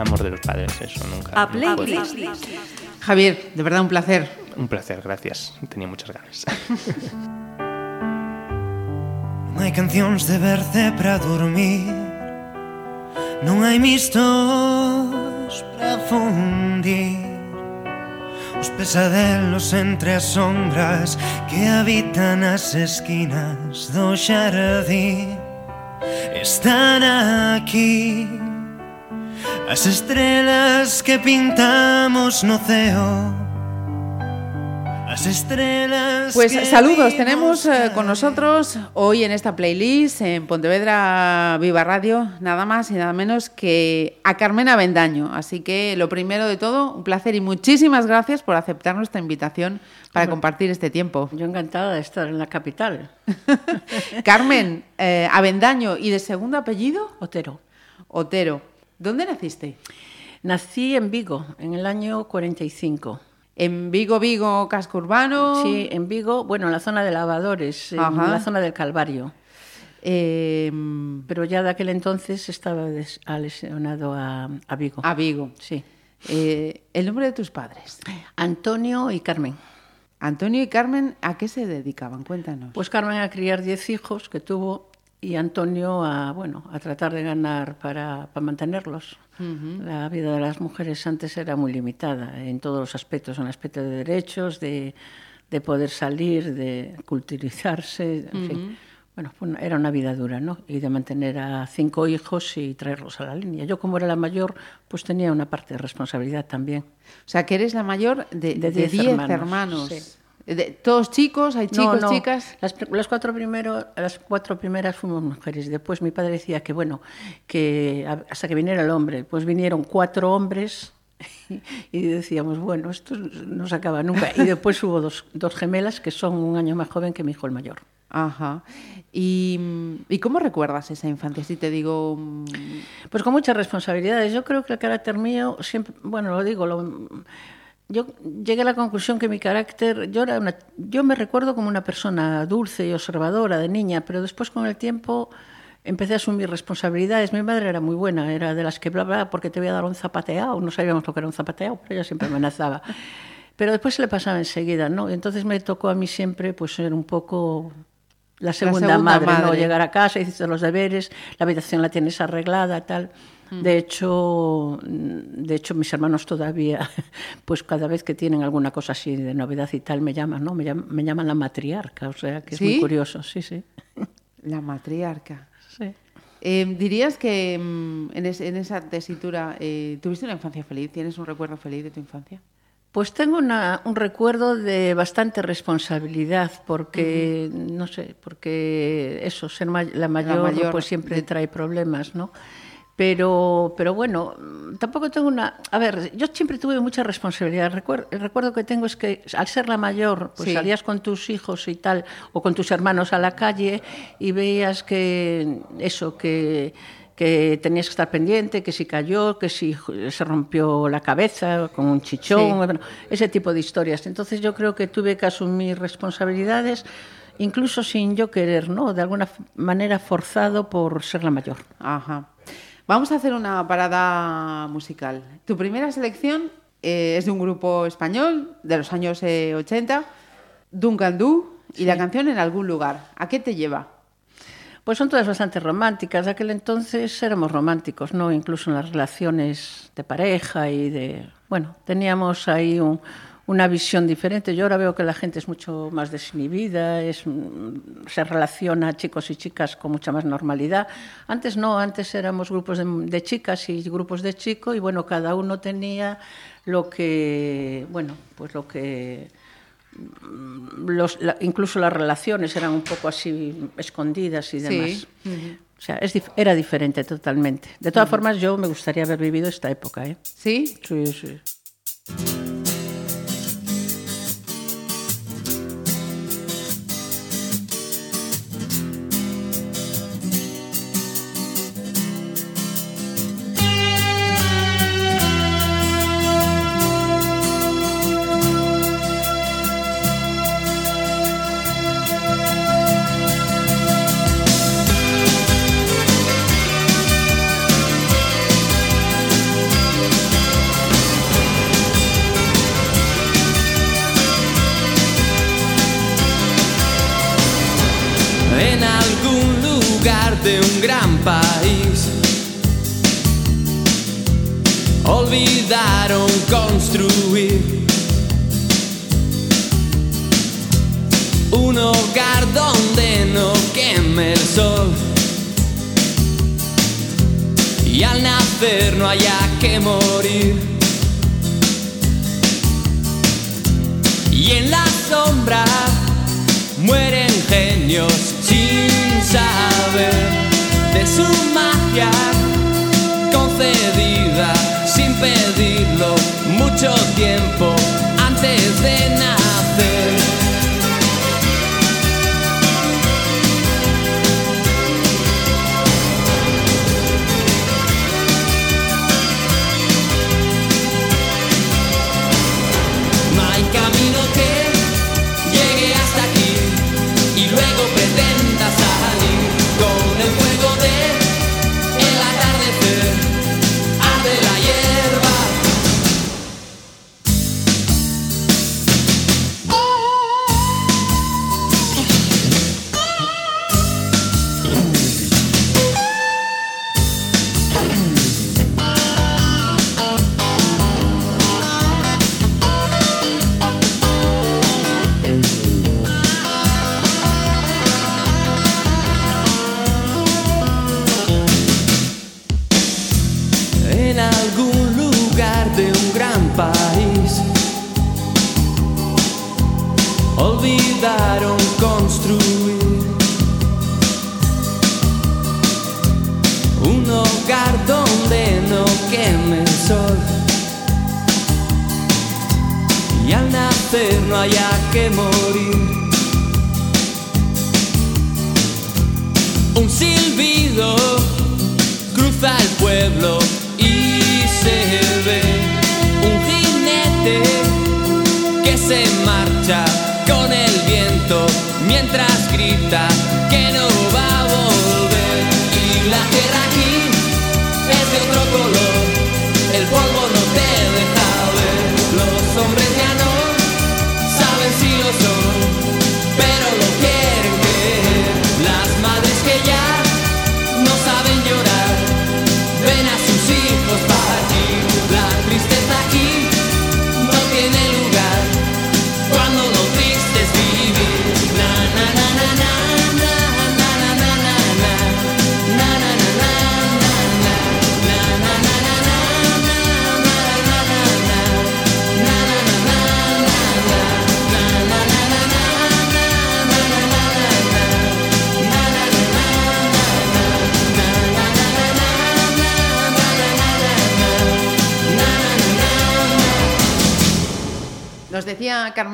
amor de los padres, eso nunca. A playlist. nunca Javier, de verdad un placer. Un placer, gracias. Tenía muchas ganas. non hai cancións de verte para dormir Non hai mistos para fundir Os pesadelos entre as sombras que habitan as esquinas do xardín Están aquí As estrelas que pintamos no ceo As estrelas Pues que saludos, tenemos eh, con nosotros hoy en esta playlist en Pontevedra Viva Radio, nada más y nada menos que a Carmen Avendaño. Así que lo primero de todo, un placer y muchísimas gracias por aceptar nuestra invitación para compartir este tiempo. Yo encantada de estar en la capital. Carmen eh, Avendaño y de segundo apellido, Otero. Otero. ¿Dónde naciste? Nací en Vigo en el año 45. En Vigo, Vigo, casco urbano. Sí, en Vigo, bueno, en la zona de lavadores, en la zona del Calvario. Eh, Pero ya de aquel entonces estaba des- lesionado a, a Vigo. a Vigo. Sí. Eh, el nombre de tus padres. Antonio y Carmen. Antonio y Carmen, ¿a qué se dedicaban? Cuéntanos. Pues Carmen a criar 10 hijos que tuvo y Antonio a, bueno, a tratar de ganar para, para mantenerlos. La vida de las mujeres antes era muy limitada en todos los aspectos, en el aspecto de derechos, de, de poder salir, de culturizarse, en fin. Bueno, una- era una vida dura, ¿no? Y de mantener a cinco hijos y traerlos a la línea. Yo, como era la mayor, pues tenía una parte de responsabilidad también. O sea, que eres la mayor de, De de diez 10 hermanos. hermanos, sí. De- ¿Todos chicos? ¿Hay chicos, No, no. chicas? Las, cuatro primero, las cuatro primeras fuimos mujeres. Después mi padre decía que bueno, que hasta que viniera el hombre, pues vinieron cuatro hombres y decíamos, bueno, esto no se acaba nunca. Y después hubo dos, dos gemelas que son un año más joven que mi hijo el mayor. Ajá. ¿Y, mm, ¿Y cómo recuerdas esa infancia? Si te digo... mm, Pues con muchas responsabilidades. Yo creo que el carácter mío siempre, bueno, lo digo, lo- yo llegué a la conclusión que mi carácter, yo era una, yo me recuerdo como una persona dulce y observadora de niña, pero después con el tiempo empecé a asumir responsabilidades. Mi madre era muy buena, era de las que bla bla porque te voy a dar un zapateado, no sabíamos lo que era un zapateado, pero ella siempre amenazaba. Pero después se le pasaba enseguida, ¿no? Entonces me tocó a mí siempre pues ser un poco la segunda, segunda madre, ¿no? Llegar a casa, hiciste los deberes, la habitación la tienes arreglada, tal. De hecho, de hecho mis hermanos todavía, pues cada vez que tienen alguna cosa así de novedad y tal, me llaman, ¿no? Me llaman, me llaman la matriarca, o sea, que es muy curioso, sí, sí. La matriarca. sí. Eh, ¿Dirías que mm, en, es- en esa tesitura eh, tuviste una infancia feliz? ¿Tienes un recuerdo feliz de tu infancia? Pues tengo una- un recuerdo de bastante responsabilidad, porque, no sé, porque eso, ser la mayor, mayor pues siempre de- trae problemas, ¿no? Pero, pero bueno, mm, tampoco tengo una... A ver, yo siempre tuve mucha responsabilidad. Recuer- el recuerdo que tengo es que al ser la mayor, pues Sí. salías con tus hijos y tal, o con tus hermanos a la calle y veías que eso, que que tenías que estar pendiente, que si cayó, que si se rompió la cabeza con un chichón, Sí. bueno, ese tipo de historias. Entonces yo creo que tuve que asumir responsabilidades, incluso sin yo querer, ¿no? De alguna manera forzado por ser la mayor. Ajá. Vamos a hacer una parada musical. Tu primera selección eh, es de un grupo español de los años eh, 80, Duncan Du, y la canción En algún lugar. ¿A qué te lleva? Pues son todas bastante románticas. De aquel entonces éramos románticos, ¿no? Incluso en las relaciones de pareja y de... Bueno, teníamos ahí un- una visión diferente. Yo ahora veo que la gente es mucho más desinhibida, es, mm, se relaciona chicos y chicas con mucha más normalidad. Antes no, antes éramos grupos de, de chicas y grupos de chicos y bueno, cada uno tenía lo que, bueno, pues lo que los, la- incluso las relaciones eran un poco así escondidas y demás. O sea, es dif- era diferente totalmente. De todas formas, yo me gustaría haber vivido esta época. ¿eh? ¿Sí? Sí, sí.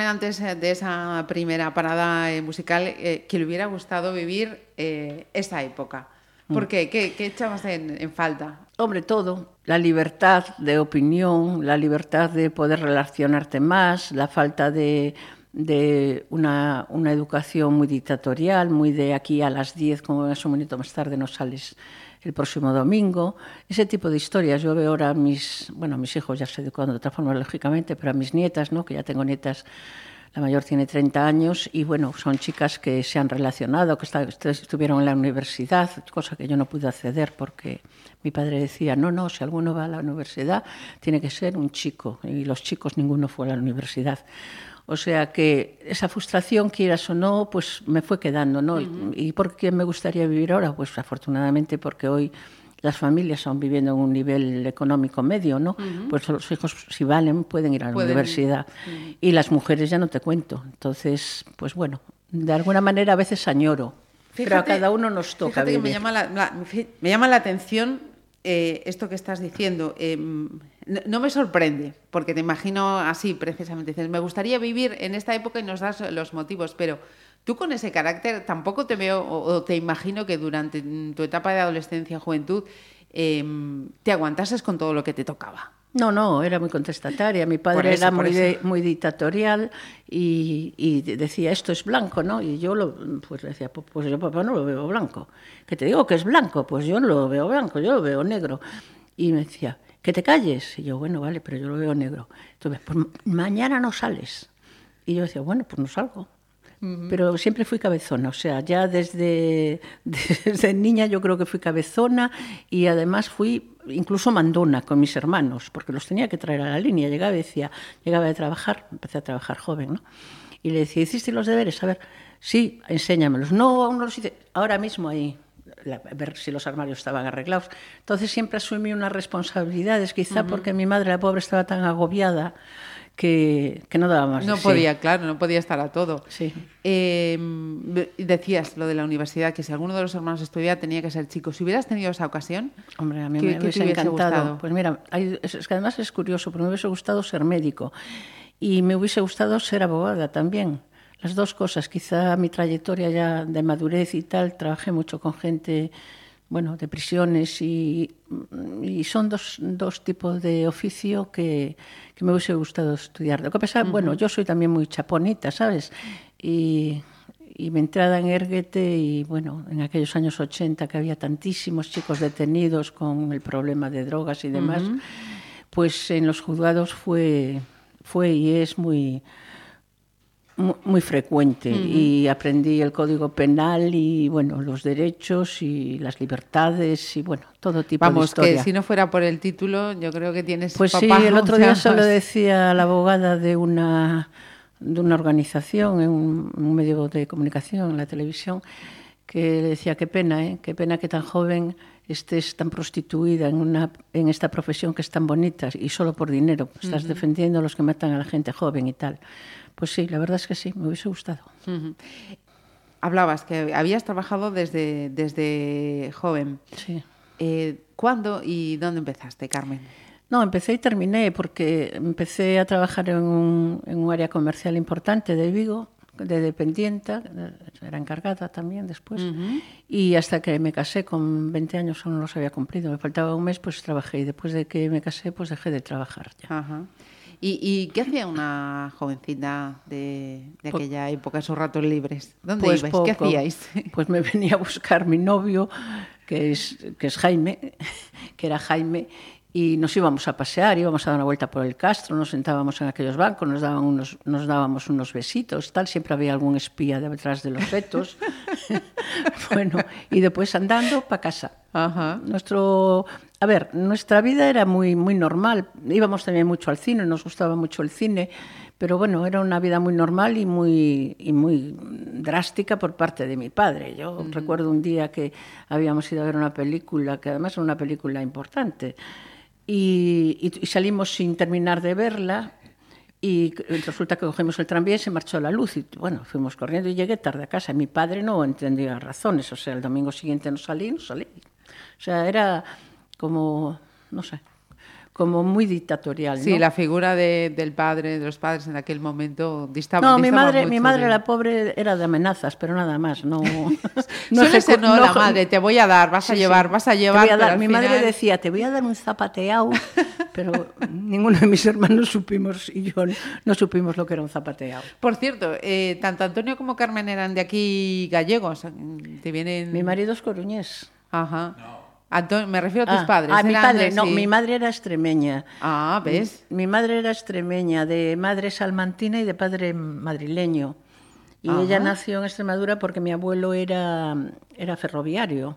Antes eh, de esa primera parada eh, musical eh, que le hubiera gustado vivir eh, esa época. ¿Por qué? ¿Qué, qué echabas en, en falta? Hombre, todo. La libertad de opinión, la libertad de poder relacionarte más, la falta de, de una, una educación muy dictatorial, muy de aquí a las 10, como es un minuto más tarde no sales el próximo domingo. Ese tipo de historias. Yo veo ahora a mis, bueno, mis hijos ya se educan de otra forma, lógicamente, pero a mis nietas, ¿no? que ya tengo nietas la mayor tiene 30 años y bueno, son chicas que se han relacionado, que está- estuvieron en la universidad, cosa que yo no pude acceder porque mi padre decía, no, no, si alguno va a la universidad tiene que ser un chico y los chicos ninguno fue a la universidad. O sea que esa frustración, quieras o no, pues me fue quedando, ¿no? ¿Y por qué me gustaría vivir ahora? Pues afortunadamente porque hoy las familias aún viviendo en un nivel económico medio, ¿no? Pues los hijos, si valen, pueden ir a la Pueden universidad. Y las mujeres ya no te cuento. Entonces, pues bueno, de alguna manera a veces añoro. pero a cada uno nos toca que me vivir. llama la, la- me llama la atención eh, esto que estás diciendo. Eh, no, no me sorprende, porque te imagino así precisamente. Dices, me gustaría vivir en esta época y nos das los motivos, pero tú con ese carácter tampoco te veo o, o te imagino que durante tu etapa de adolescencia, juventud, eh, te aguantases con todo lo que te tocaba. No, no, era muy contestataria. Mi padre eso, era muy, de- muy dictatorial y, y decía, esto es blanco, ¿no? Y yo lo, pues le decía, "Pues- pues yo papá no lo veo blanco. Que te digo que es blanco, pues yo no lo veo blanco, yo lo veo negro. Y me decía, que te calles. Y yo, bueno, vale, pero yo lo veo negro. Entonces, pues ma- mañana no sales. Y yo decía, bueno, pues no salgo. pero siempre fui cabezona, o sea, ya desde, desde niña yo creo que fui cabezona y además fui incluso mandona con mis hermanos, porque los tenía que traer a la línea. Llegaba y decía, llegaba de trabajar, empecé a trabajar joven, ¿no? Y le decía, ¿hiciste los deberes? A ver, sí, enséñamelos. No, aún no los hice. Ahora mismo ahí, la- ver si los armarios estaban arreglados. Entonces siempre asumí unas responsabilidades, quizá porque mi madre, la pobre, estaba tan agobiada que, que no daba más. No sí. podía, claro, no podía estar a todo. Sí. Eh, decías lo de la universidad, que si alguno de los hermanos estudiaba tenía que ser chico. Si hubieras tenido esa ocasión, Hombre, a mí ¿Qué- me qué te hubiese encantado. gustado? Pues mira, hay- es, que además es curioso, porque me hubiese gustado ser médico y me hubiese gustado ser abogada también. Las dos cosas, quizá mi trayectoria ya de madurez y tal, trabajé mucho con gente, bueno, de prisiones y, y son dos, dos tipos de oficio que, que me hubiese gustado estudiar. Lo que pasa, bueno, yo soy también muy chaponita, ¿sabes? Y, y mi entrada en Erguete y bueno, en aquellos años 80 que había tantísimos chicos detenidos con el problema de drogas y demás, pues en los juzgados fue, fue y es muy, mu- muy frecuente y aprendí el código penal y bueno, los derechos y las libertades y bueno, todo tipo de vamos, historia. que si no fuera por el título, yo creo que tienes Pues sí, papá, el otro día se lo decía a la abogada de una, de una organización, en un, un medio de comunicación, en la televisión, que le decía, qué pena, ¿eh? qué pena que tan joven estés tan prostituida en, una, en esta profesión que es tan bonita y solo por dinero. Estás defendiendo a los que matan a la gente joven y tal. Pues sí, la verdad es que sí, me hubiese gustado. Hablabas que habías trabajado desde, desde joven. Sí. Eh, ¿Cuándo y dónde empezaste, Carmen? No, empecé y terminé porque empecé a trabajar en un, en un área comercial importante de Vigo, de dependienta, era encargada también después, y hasta que me casé con 20 años aún no los había cumplido, me faltaba un mes, pues trabajé y después de que me casé, pues dejé de trabajar ya. ¿Y, y qué hacía una jovencita de, de Po- aquella época, esos ratos libres? ¿Dónde Pues ibais? ¿Qué hacíais? Pues me venía a buscar mi novio, que es, que es Jaime, que era Jaime, y nos íbamos a pasear, íbamos a dar una vuelta por el Castro, nos sentábamos en aquellos bancos, nos, daban unos, nos dábamos unos besitos, tal, siempre había algún espía detrás de los setos. bueno, y después andando para casa. Ajá. Nuestro, a ver, nuestra vida era muy, muy normal. Íbamos también mucho al cine, nos gustaba mucho el cine, pero bueno, era una vida muy normal y muy, y muy drástica por parte de mi padre. Yo recuerdo un día que habíamos ido a ver una película, que además era una película importante, y, y- salimos sin terminar de verla. Y resulta que cogimos el tranvía y se marchó la luz. Y bueno, fuimos corriendo y llegué tarde a casa. Mi padre no entendía razones. O sea, el domingo siguiente no salí, no salí. O sea, era como, no sé, como muy dictatorial. Sí, ¿no? la figura de- del padre, de los padres en aquel momento distaba No, mi distaba madre, mucho mi madre, de- la pobre, era de amenazas, pero nada más. No, Suele ser, ejecu- no, la madre, te voy a dar, vas a Sí, llevar, sí. vas a Te llevar. voy a pero dar- Mi madre final- decía, te voy a dar un zapateado, pero ninguno de mis hermanos supimos, y yo no supimos lo que era un zapateado. Por cierto, eh, tanto Antonio como Carmen eran de aquí gallegos. Te vienen. Mi marido es coruñés. Ajá. Me refiero a tus Ah, padres. Ah, mi padre, no, mi madre era extremeña. Ah, ¿ves? Mi madre era extremeña, de madre salmantina y de padre madrileño. Y Ajá. ella nació en Extremadura porque mi abuelo era, era ferroviario.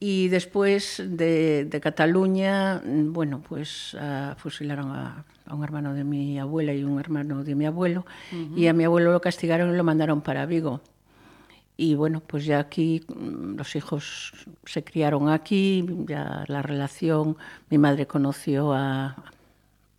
Y después de, de Cataluña, bueno, pues ah, fusilaron a, a un hermano de mi abuela y un hermano de mi abuelo. Y a mi abuelo lo castigaron y lo mandaron para Vigo. Y bueno, pues ya aquí mm, los hijos se criaron aquí, ya la relación, mi madre conoció a,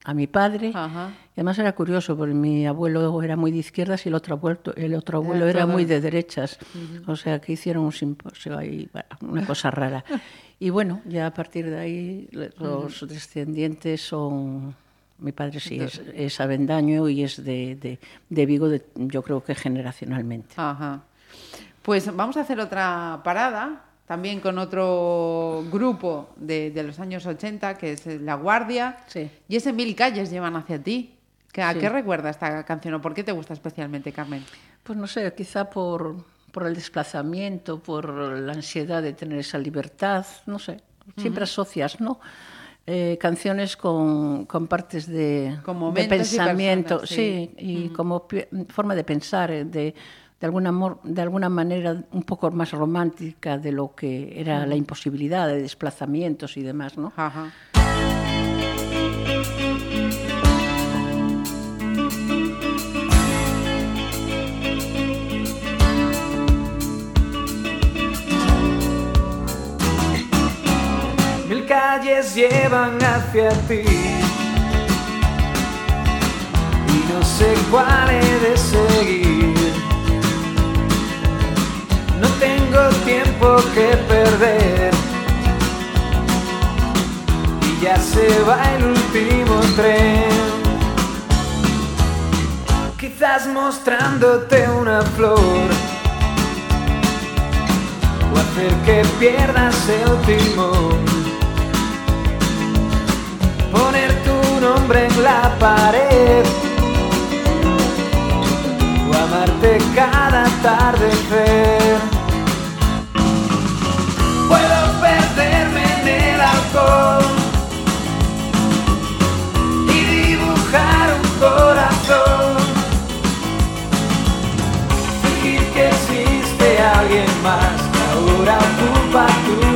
a mi padre. Ajá. Y además era curioso, porque mi abuelo era muy de izquierdas y el otro abuelo, el otro abuelo Era muy de derechas. O sea, que hicieron un simposio ahí, una cosa rara. Y bueno, ya a partir de ahí los descendientes son... Mi padre sí es, es avendaño y es de, de, de Vigo, de- yo creo que generacionalmente. Ajá. Pues vamos a hacer otra parada, también con otro grupo de, de los años 80, que es La Guardia. Sí. Y ese Mil calles llevan hacia ti. ¿Qué- ¿A Sí. qué recuerda esta canción o por qué te gusta especialmente, Carmen? Pues no sé, quizá por, por el desplazamiento, por la ansiedad de tener esa libertad, no sé. Siempre asocias, ¿no? eh, canciones con, con partes de, Con de y pensamiento, personas, sí, sí. y como forma de pensar, eh, de, de, alguna, de alguna manera un poco más romántica de lo que era la imposibilidad de desplazamientos y demás, ¿no? Ajá. Mil calles llevan hacia ti y no sé cuál he de seguir. Tengo tiempo que perder y ya se va el último tren. Quizás mostrándote una flor o hacer que pierdas el timón. Poner tu nombre en la pared o amarte cada atardecer. Y dibujar un corazón. Fingir que existe alguien más que ahora ocupa tu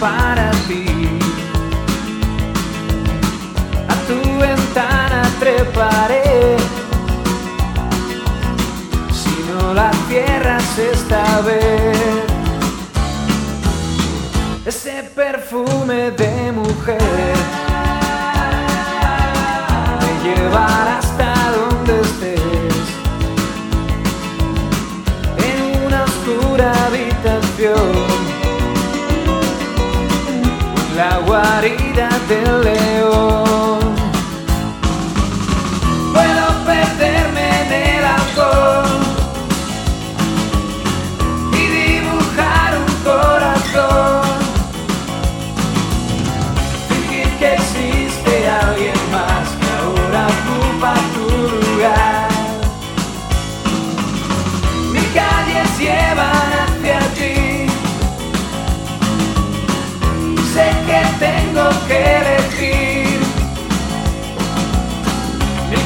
para ti. A tu ventana treparé. Si no la cierras esta vez. Ese perfume de mujer me llevará guarida del león. Tengo que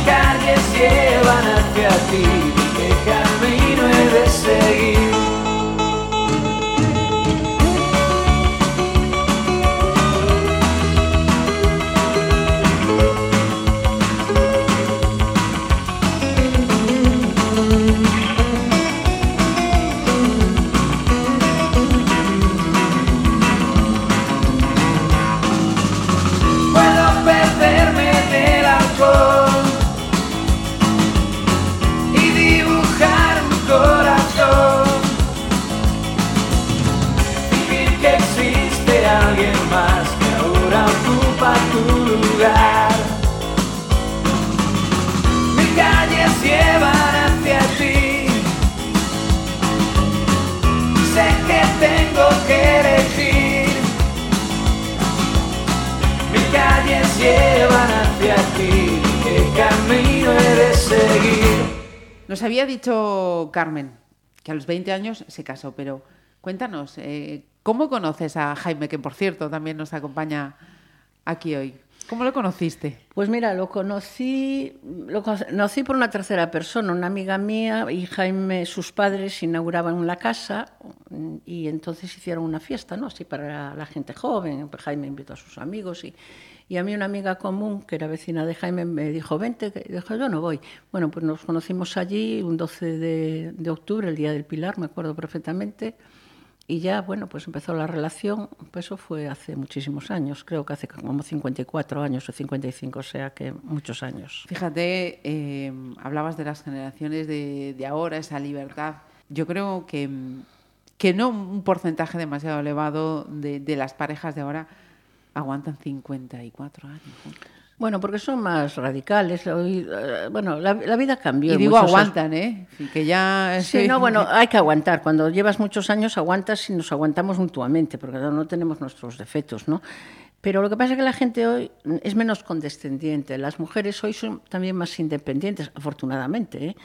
calles llevan hacia ti. ¿Qué camino he de seguir? Ocupa tu lugar. Mis calles llevan hacia ti. Sé que tengo que elegir. Mis calles llevan hacia ti, ¿qué camino he de seguir? Nos había dicho Carmen que a los 20 años se casó, pero cuéntanos, eh, ¿cómo conoces a Jaime, que por cierto también nos acompaña aquí hoy? ¿Cómo lo conociste? Pues mira, lo conocí, lo conocí por una tercera persona, una amiga mía y Jaime, sus padres inauguraban la casa y entonces hicieron una fiesta, ¿no? Así para la gente joven. Pues Jaime invitó a sus amigos y, y a mí una amiga común que era vecina de Jaime me dijo, vente, que dijo, yo no voy. Bueno, pues nos conocimos allí un 12 de, de octubre, el Día del Pilar, me acuerdo perfectamente. Y ya, bueno, pues empezó la relación, pues eso fue hace muchísimos años, creo que hace como 54 años o 55, o sea que muchos años. Fíjate, eh, hablabas de las generaciones de, ahora, esa libertad. Yo creo que, que no un porcentaje demasiado elevado de, las parejas de ahora aguantan 54 años. Bueno, porque son más radicales. hoy, eh, Bueno, la, la vida cambió. Y digo, aguantan, ¿eh? Sí, Que ya... Sí, no, bueno, hay que aguantar. Cuando llevas muchos años aguantas y nos aguantamos mutuamente, porque no no tenemos nuestros defectos, ¿no? Pero lo que pasa es que la gente hoy es menos condescendiente. Las mujeres hoy son también más independientes, afortunadamente. ¿eh?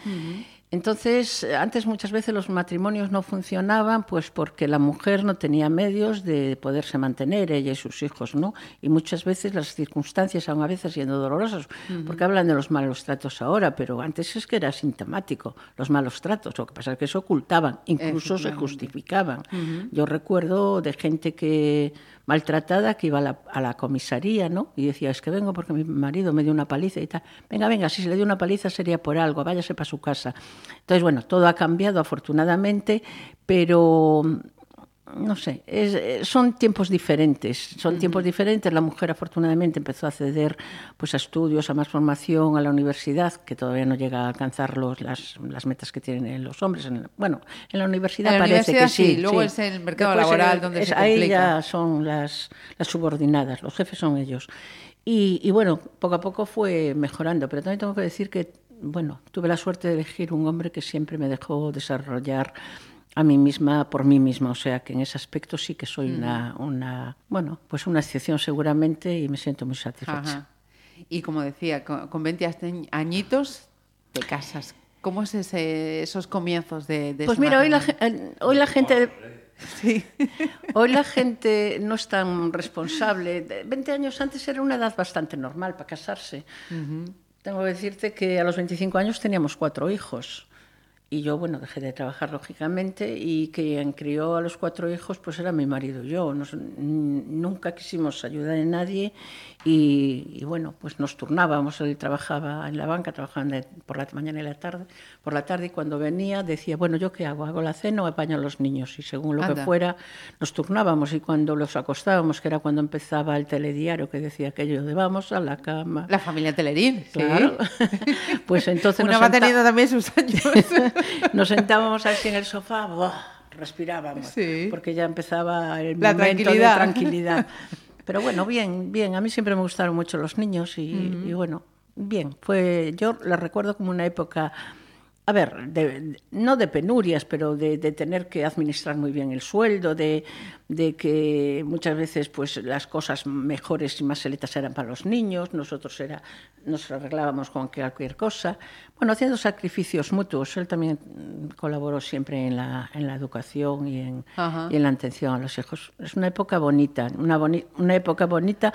Entonces, antes muchas veces los matrimonios no funcionaban pues porque la mujer no tenía medios de poderse mantener, ella y sus hijos, ¿no? Y muchas veces las circunstancias, aún a veces siendo dolorosas, porque hablan de los malos tratos ahora, pero antes es que era sintomático, los malos tratos. Lo que pasa es que se ocultaban, incluso se justificaban. Yo recuerdo de gente que maltratada que iba a la, a la comisaría, ¿no? Y decía, es que vengo porque mi marido me dio una paliza y tal. Venga, venga, si se le dio una paliza sería por algo, váyase para su casa. Entonces, bueno, todo ha cambiado afortunadamente, pero no sé, es- eh, son tiempos diferentes, son tiempos diferentes. La mujer afortunadamente empezó a acceder pues, a estudios, a más formación, a la universidad, que todavía no llega a alcanzar los, las, las metas que tienen los hombres. En la- bueno, en la universidad En la parece universidad que sí. sí, luego sí. es el mercado Después, laboral eh, donde es- se ahí complica. ya son las, las subordinadas, los jefes son ellos. Y, y bueno, poco a poco fue mejorando, pero también tengo que decir que, bueno, tuve la suerte de elegir un hombre que siempre me dejó desarrollar a mí misma por mí misma, o sea que en ese aspecto sí que soy una, una, bueno, pues una excepción seguramente y me siento muy satisfecha. Ajá. Y como decía, con, con 20 añi- añitos te casas. ¿Cómo es ese, esos comienzos de, de Pues mira, hoy la, eh, hoy la gente... Sí. Hoy la gente no es tan responsable. De- 20 años antes era una edad bastante normal para casarse. Tengo que decirte que a los 25 años teníamos cuatro hijos. Y yo, bueno, dejé de trabajar lógicamente y quien crió a los cuatro hijos pues era mi marido y yo. Nos- nunca quisimos ayudar a nadie y, y, bueno, pues nos turnábamos. Él trabajaba en la banca, trabajaba por la mañana y la tarde. Por la tarde y cuando venía decía, bueno, ¿yo qué hago? ¿Hago la cena o apaño a los niños? Y según lo que fuera, nos turnábamos y cuando los acostábamos, que era cuando empezaba el telediario que decía aquello de vamos a la cama. La familia Telerín, sí. Claro. pues entonces Una va teniendo también sus años. nos sentábamos así en el sofá, ¡buah! respirábamos, Sí. porque ya empezaba el La momento tranquilidad. de tranquilidad. Pero bueno, bien, bien. A mí siempre me gustaron mucho los niños y, y bueno, bien. Fue, yo la recuerdo como una época, a ver, de- no de penurias, pero de, de tener que administrar muy bien el sueldo, de, de que muchas veces pues las cosas mejores y más selectas eran para los niños, nosotros era, nos arreglábamos con cualquier cosa. Bueno, haciendo sacrificios mutuos. Él también colaboró siempre en la, en la educación y en, Ajá. y en la atención a los hijos. Es una época bonita, una, boni- una época bonita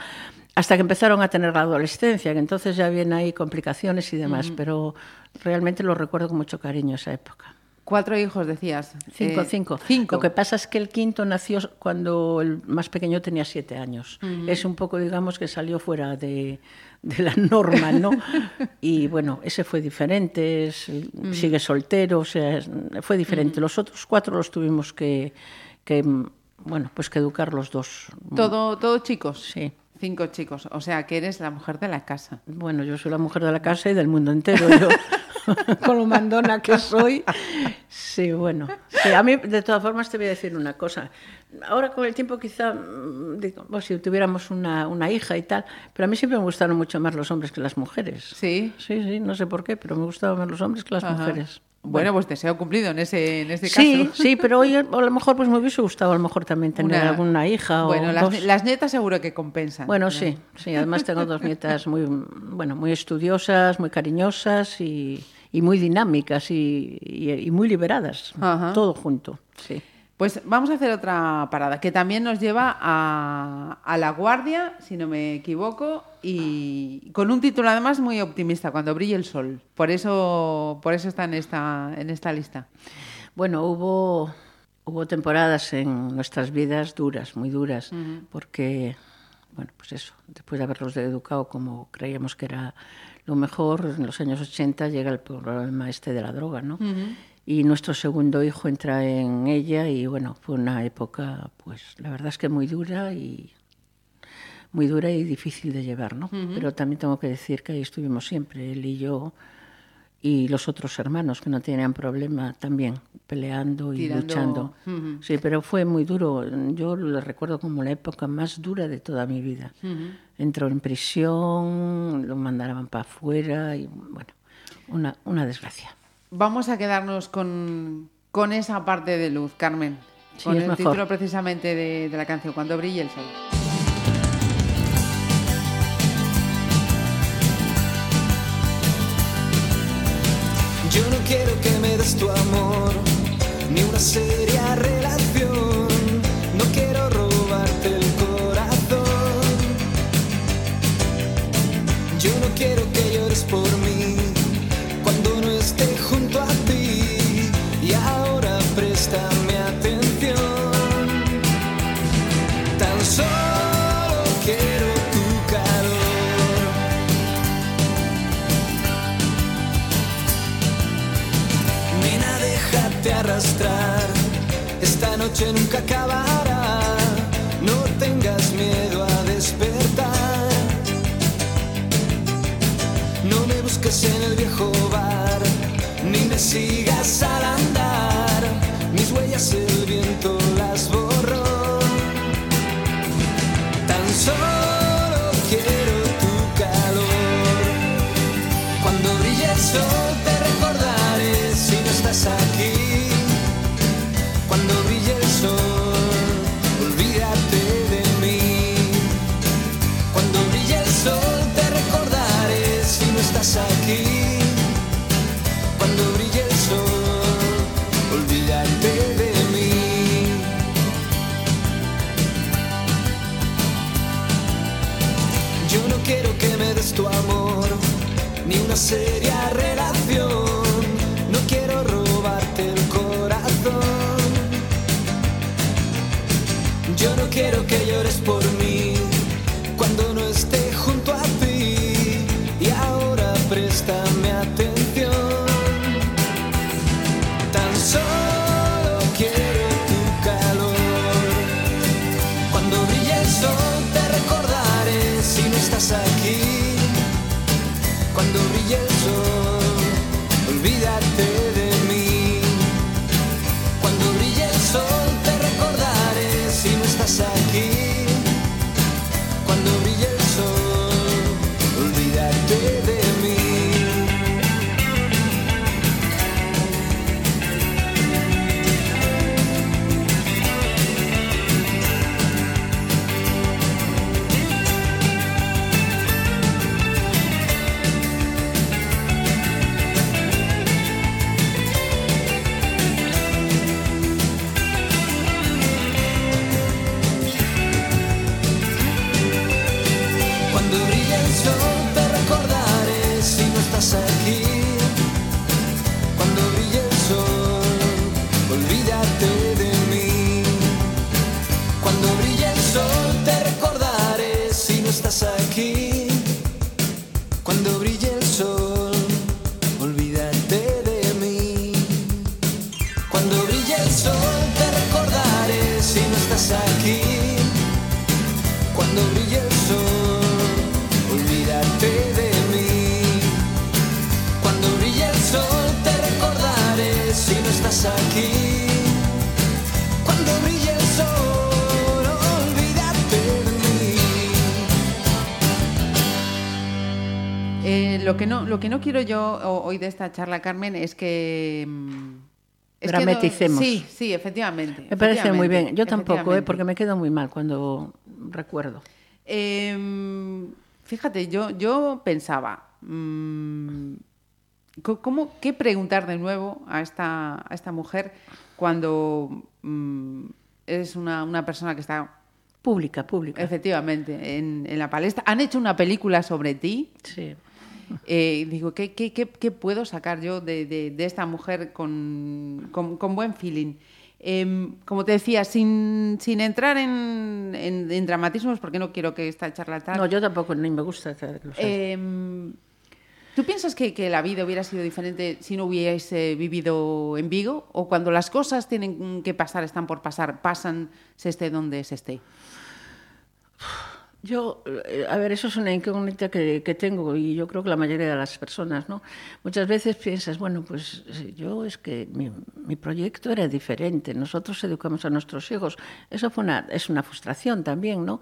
hasta que empezaron a tener la adolescencia, que entonces ya vienen ahí complicaciones y demás, pero realmente lo recuerdo con mucho cariño esa época. Cuatro hijos, decías. Cinco, Eh, cinco. Cinco. Lo que pasa es que el quinto nació cuando el más pequeño tenía siete años. Es un poco, digamos, que salió fuera de, de la norma, ¿no? y bueno, ese fue diferente, es- sigue soltero, o sea, fue diferente. Los otros cuatro los tuvimos que, que, bueno, pues que educar los dos. Todo, todo chicos. Sí. Cinco chicos. O sea, que eres la mujer de la casa. Bueno, yo soy la mujer de la casa y del mundo entero. Yo, con lo mandona que soy. Sí, bueno. Sí, a mí, de todas formas, te voy a decir una cosa. Ahora, con el tiempo, quizá, mm, digo, pues, si tuviéramos una, una hija y tal, pero a mí siempre me gustaron mucho más los hombres que las mujeres. Sí. Sí, sí, no sé por qué, pero me gustaban más los hombres que las Ajá. mujeres. Bueno, pues deseo cumplido en ese, en ese Sí, caso. sí, pero hoy a lo mejor pues me hubiese gustado a lo mejor también tener Una- alguna hija Bueno, o las, dos. las nietas seguro que compensan. Bueno, sí, sí. Además tengo dos nietas muy, bueno, muy estudiosas, muy cariñosas y, y muy dinámicas y, y- y muy liberadas. Ajá. Todo junto. Sí. Pues vamos a hacer otra parada que también nos lleva a, a La Guardia, si no me equivoco, y con un título además muy optimista, Cuando brille el sol. Por eso, por eso está en esta, en esta lista. Bueno, hubo, hubo temporadas en nuestras vidas duras, muy duras, porque, bueno, pues eso, después de haberlos educado como creíamos que era lo mejor, en los años 80 llega el problema este de la droga, ¿no? Y nuestro segundo hijo entra en ella y, bueno, fue una época, pues, la verdad es que muy dura y muy dura y difícil de llevar, ¿no? Pero también tengo que decir que ahí estuvimos siempre, él y yo, y los otros hermanos que no tenían problema también peleando y Tirando. luchando. Sí, pero fue muy duro. Yo lo recuerdo como la época más dura de toda mi vida. Entró en prisión, lo mandaban para afuera y bueno, una, una desgracia. Vamos a quedarnos con, con esa parte de luz, Carmen. Sí, con el mejor. título precisamente de, de la canción, Cuando brille el sol. Yo no quiero que me des tu amor, ni una seria relación. No quiero robarte el corazón. Yo no quiero que llores por mí Esta noche nunca acabará. No tengas miedo a despertar. No me busques en el viejo bar, ni me sigas al andar. Tu amor, ni una seria relación. No quiero robarte el corazón. Yo no quiero que llores por mí yo hoy de esta charla, Carmen, es que... mm, es que no- Dramaticemos. sí, sí, efectivamente. Me parece muy bien. Yo tampoco, ¿eh? porque me quedo muy mal cuando recuerdo. Em, fíjate, yo, yo pensaba, mm, ¿cómo, ¿qué preguntar de nuevo a esta, a esta mujer cuando mm, es una, una persona que está Pública, pública. efectivamente en, en la palestra? Han hecho una película sobre ti. Sí. Eh, digo, ¿qué, qué, qué, qué puedo sacar yo de, de- de esta mujer con, con- con buen feeling? Em, como te decía, sin, sin entrar en, en- en dramatismos, porque no quiero que esta charla tal. No, yo tampoco, ni me gusta. hacer cosas. Em, ¿Tú piensas que, que la vida hubiera sido diferente si no hubiese vivido en Vigo? ¿O cuando las cosas tienen que pasar, están por pasar, pasan, se esté donde se esté? Yo, eh, a ver, eso es una incógnita que, que tengo y yo creo que la mayoría de las personas, ¿no? Muchas veces piensas, bueno, pues eh, yo es que mi, mi proyecto era diferente, nosotros educamos a nuestros hijos. Eso fue una, es una frustración también, ¿no?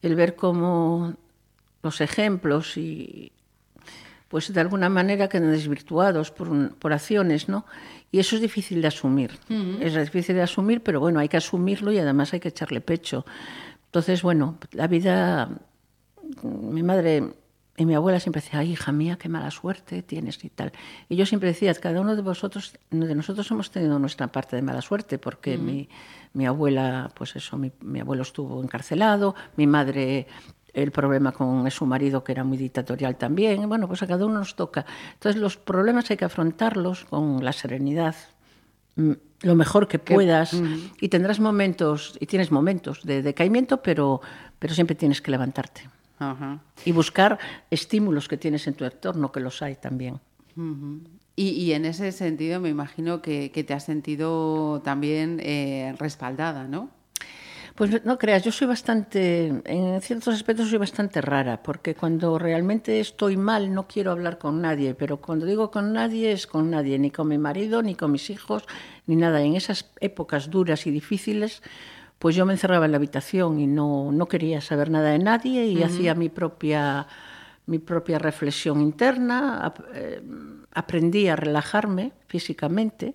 El ver cómo los ejemplos y, pues de alguna manera quedan desvirtuados por, un- por acciones, ¿no? Y eso es difícil de asumir. Es difícil de asumir, pero bueno, hay que asumirlo y además hay que echarle pecho. Entonces, bueno, la vida, mi madre y mi abuela siempre decía, ay, hija mía, qué mala suerte tienes y tal. Y yo siempre decía, cada uno de vosotros, de nosotros hemos tenido nuestra parte de mala suerte, porque mi, mi abuela, pues eso, mi, mi abuelo estuvo encarcelado, mi madre el problema con su marido que era muy dictatorial también. Bueno, pues a cada uno nos toca. Entonces los problemas hay que afrontarlos con la serenidad, mm, lo mejor que puedas y tendrás momentos, y tienes momentos de decaimiento, pero, pero siempre tienes que levantarte y buscar estímulos que tienes en tu entorno, que los hay también. Y, y en ese sentido me imagino que, que te has sentido también eh, respaldada, ¿no? Pues no creas, yo soy bastante, en ciertos aspectos soy bastante rara, porque cuando realmente estoy mal no quiero hablar con nadie, pero cuando digo con nadie es con nadie, ni con mi marido, ni con mis hijos, ni nada. En esas épocas duras y difíciles, pues yo me encerraba en la habitación y no, no quería saber nada de nadie y hacía mi propia, mi propia reflexión interna, eh, aprendí a relajarme físicamente.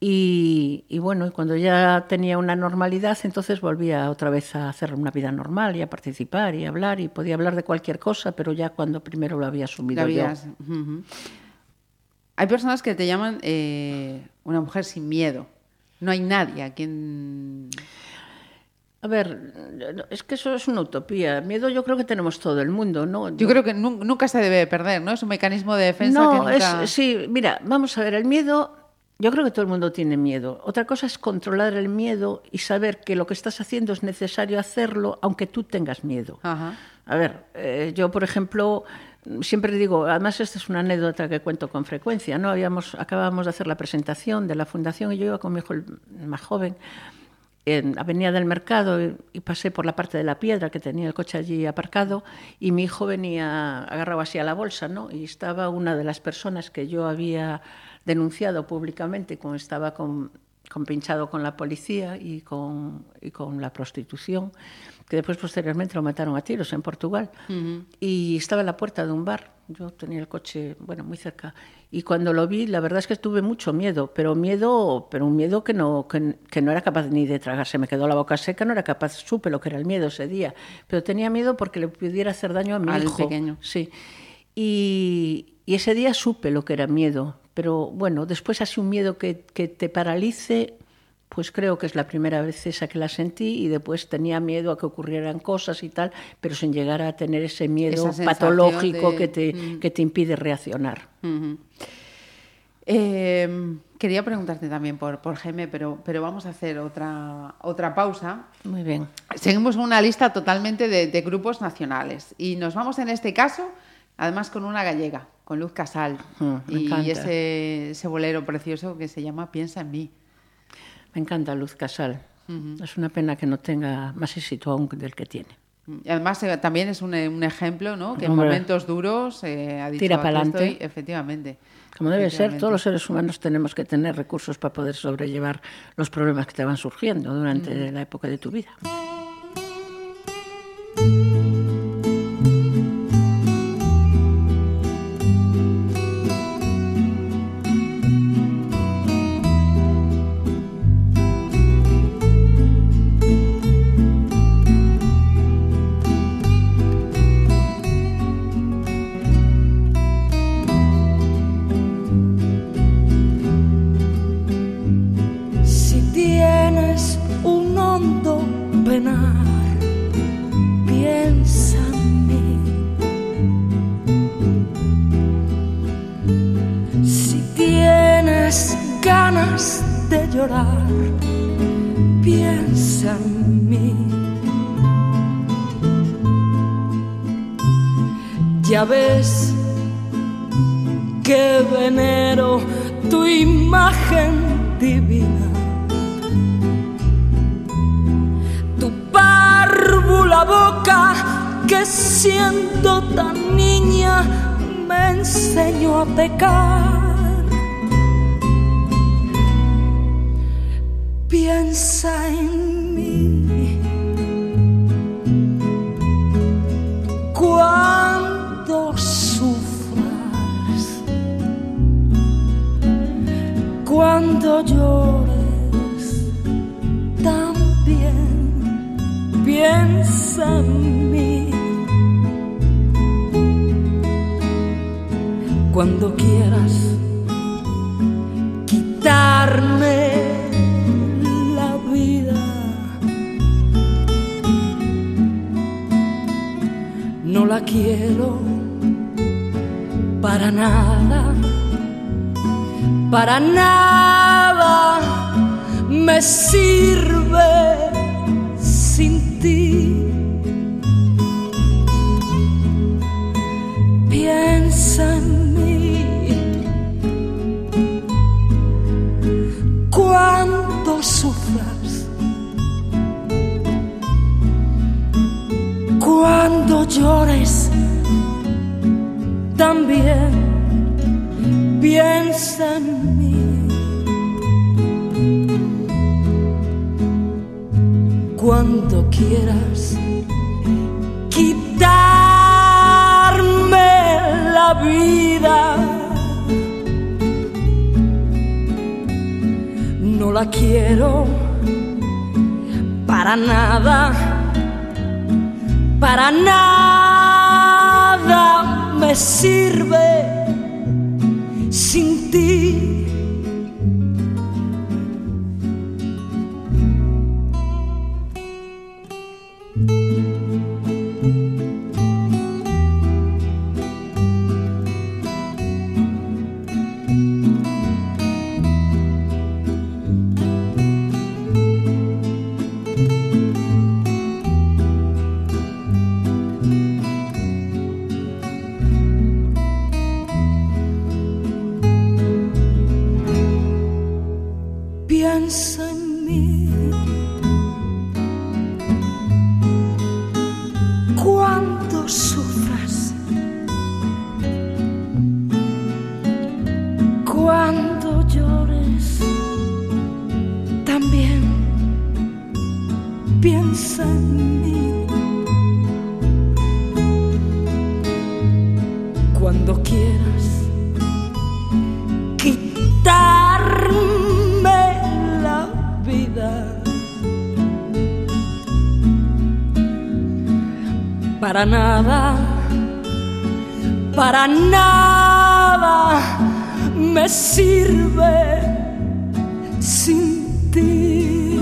Y, y bueno, cuando ya tenía una normalidad, entonces volvía otra vez a hacer una vida normal y a participar y a hablar y podía hablar de cualquier cosa, pero ya cuando primero lo había asumido La yo. habías- Ujú. Hay personas que te llaman eh, una mujer sin miedo. No hay nadie a quien... A ver, es que eso es una utopía. Miedo yo creo que tenemos todo el mundo, ¿no? Yo creo que nu- nunca se debe de perder, ¿no? Es un mecanismo de defensa no, que nunca... es, sí, mira, vamos a ver, el miedo, yo creo que todo el mundo tiene miedo. Otra cosa es controlar el miedo y saber que lo que estás haciendo es necesario hacerlo aunque tú tengas miedo. Ajá. A ver, eh, yo, por ejemplo, siempre digo, además esta es una anécdota que cuento con frecuencia, ¿no? Habíamos, acabábamos de hacer la presentación de la fundación y yo iba con mi hijo el más joven en Avenida del Mercado y, y pasé por la parte de la piedra que tenía el coche allí aparcado y mi hijo venía agarrado así a la bolsa, ¿no? Y estaba una de las personas que yo había denunciado públicamente, como estaba con, con pinchado con la policía y con, y con la prostitución, que después posteriormente lo mataron a tiros en Portugal. Y estaba en la puerta de un bar. Yo tenía el coche, bueno, muy cerca. Y cuando lo vi, la verdad es que tuve mucho miedo, pero miedo, pero un miedo que no, que, que no era capaz ni de tragarse. Me quedó la boca seca, no era capaz, supe lo que era el miedo ese día. Pero tenía miedo porque le pudiera hacer daño a mi Al hijo. pequeño. Sí. Y, y ese día supe lo que era miedo. Pero bueno, después así un miedo que, que te paralice, pues creo que es la primera vez esa que la sentí y después tenía miedo a que ocurrieran cosas y tal, pero sin llegar a tener ese miedo patológico de- que, te, Mm. que te impide reaccionar. Eh, quería preguntarte también por, por Jaime, pero, pero vamos a hacer otra, otra pausa. Muy bien. Seguimos una lista totalmente de, de grupos nacionales y nos vamos en este caso, además con una gallega, con Luz Casal Mm, me y encanta. ese, ese bolero precioso que se llama Piensa en mí. Me encanta Luz Casal. Es una pena que no tenga más éxito aún del que tiene. Y además eh, también es un, eh, un ejemplo, ¿no? Que en momentos duros eh, ha dicho Tira "Aquí pa'lante". estoy", efectivamente. Como debe ser, todos los seres humanos tenemos que tener recursos para poder sobrellevar los problemas que te van surgiendo durante la época de tu vida. Piensa en mí. Ya ves que venero tu imagen divina. Tu párvula boca que siendo tan niña me enseñó a pecar. Piensa en mí cuando sufras, cuando llores también piensa en mí. Cuando quieras quiero para nada, para nada me sirve quieras quitarme la vida, no la quiero para nada, para nada me sirve Piensa en para nada me sirve sin ti.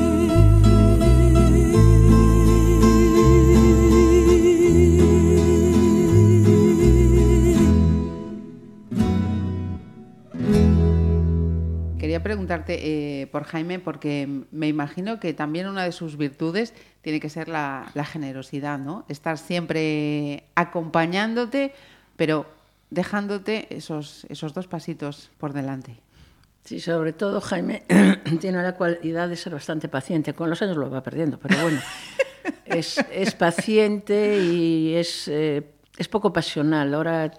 Quería preguntarte eh, por Jaime, porque me imagino que también una de sus virtudes tiene que ser la, la generosidad, ¿no? Estar siempre acompañándote, pero dejándote esos, esos dos pasitos por delante. Sí, sobre todo Jaime tiene la cualidad de ser bastante paciente. Con los años lo va perdiendo, pero bueno, es, es paciente y es, eh, es poco pasional. Ahora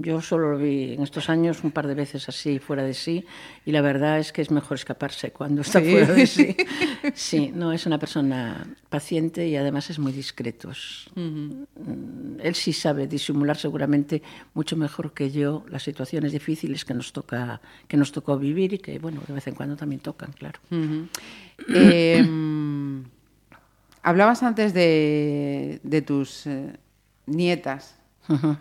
yo solo lo vi en estos años un par de veces así, fuera de sí, y la verdad es que es mejor escaparse cuando está Sí. fuera de sí. Sí, no, es una persona paciente y además es muy discreto. Mm, Él sí sabe disimular seguramente mucho mejor que yo las situaciones difíciles que nos toca que nos tocó vivir y que bueno de vez en cuando también tocan, claro. Eh, hablabas antes de, de tus eh, nietas. Ujú.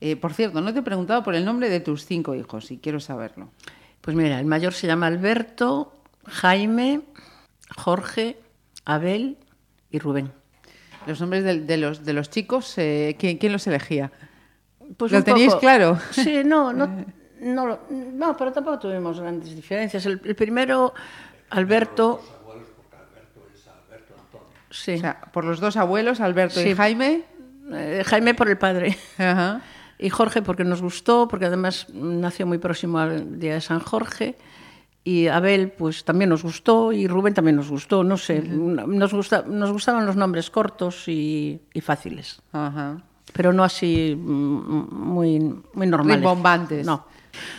Eh, por cierto, no te he preguntado por el nombre de tus cinco hijos y quiero saberlo. Pues mira, el mayor se llama Alberto, Jaime, Jorge, Abel y Rubén. Los nombres de, los, de los chicos, eh, ¿quién, quién los elegía? Pues ¿Lo teníais poco- claro? Sí, no, no, no, lo- no, pero tampoco tuvimos grandes diferencias. El, el primero, Alberto. Sí. O sea, por los dos abuelos, Alberto y. Jaime. Eh, Jaime por el padre. Ajá. Y Jorge porque nos gustó, porque además nació muy próximo al día de San Jorge. Y Abel, pues también nos gustó y Rubén también nos gustó, no sé, nos, gusta, nos gustaban los nombres cortos y, y fáciles, pero no así mm, muy, muy normales. Rimbombantes. No.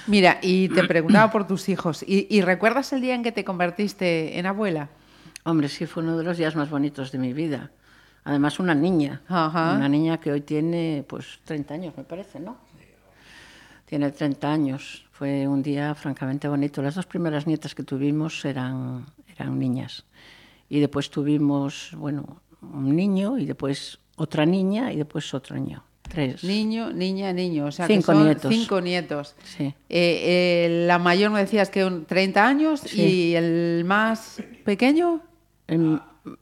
Mira, y te preguntaba por tus hijos. ¿Y, y recuerdas el día en que te convertiste en abuela? Hombre, sí, fue uno de los días más bonitos de mi vida. Además, una niña. Ajá. Una niña que hoy tiene, pues, 30 años, me parece, ¿no? Tiene 30 años. Fue un día francamente bonito. Las dos primeras nietas que tuvimos eran, eran niñas. Y después tuvimos, bueno, un niño y después otra niña y después otro niño. Tres. Niño, niña, niño. O sea, Cinco que son nietos. cinco nietos. Sí. Eh, eh, la mayor me decías que un 30 años Sí. y el más pequeño, El,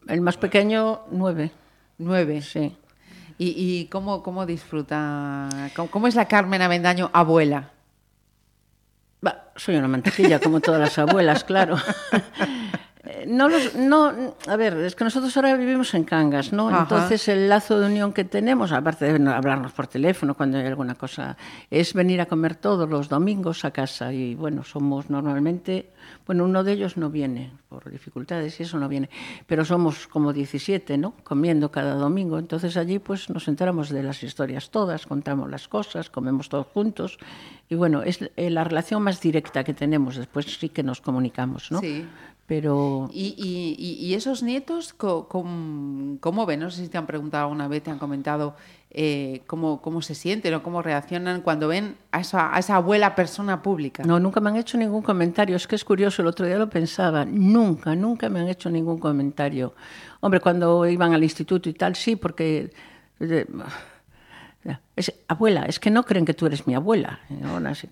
el más pequeño, nueve. 9. Sí. ¿Y, y cómo, cómo disfruta? ¿Cómo, cómo es la Carmen Avendaño abuela? Va, soy una mantequilla, como todas las abuelas, claro. No, los- no, a ver, es que nosotros ahora vivimos en Cangas, ¿no? Ajá. Entonces el lazo de unión que tenemos, aparte de no hablarnos por teléfono cuando hay alguna cosa, es venir a comer todos los domingos a casa y bueno, somos normalmente, bueno, uno de ellos no viene por dificultades y eso no viene, pero somos como 17, ¿no? Comiendo cada domingo, entonces allí pues nos enteramos de las historias todas, contamos las cosas, comemos todos juntos y bueno, es la relación más directa que tenemos, después sí que nos comunicamos, ¿no? Sí. Pero ¿Y, y- y- y esos nietos cómo ven? No sé si te han preguntado alguna vez, te han comentado eh, cómo, cómo se sienten o cómo reaccionan cuando ven a esa, a esa abuela persona pública. No, nunca me han hecho ningún comentario. Es que es curioso, el otro día lo pensaba. Nunca, nunca me han hecho ningún comentario. Hombre, cuando iban al instituto y tal, sí, porque... eh, es, abuela, es que no creen que tú eres mi abuela,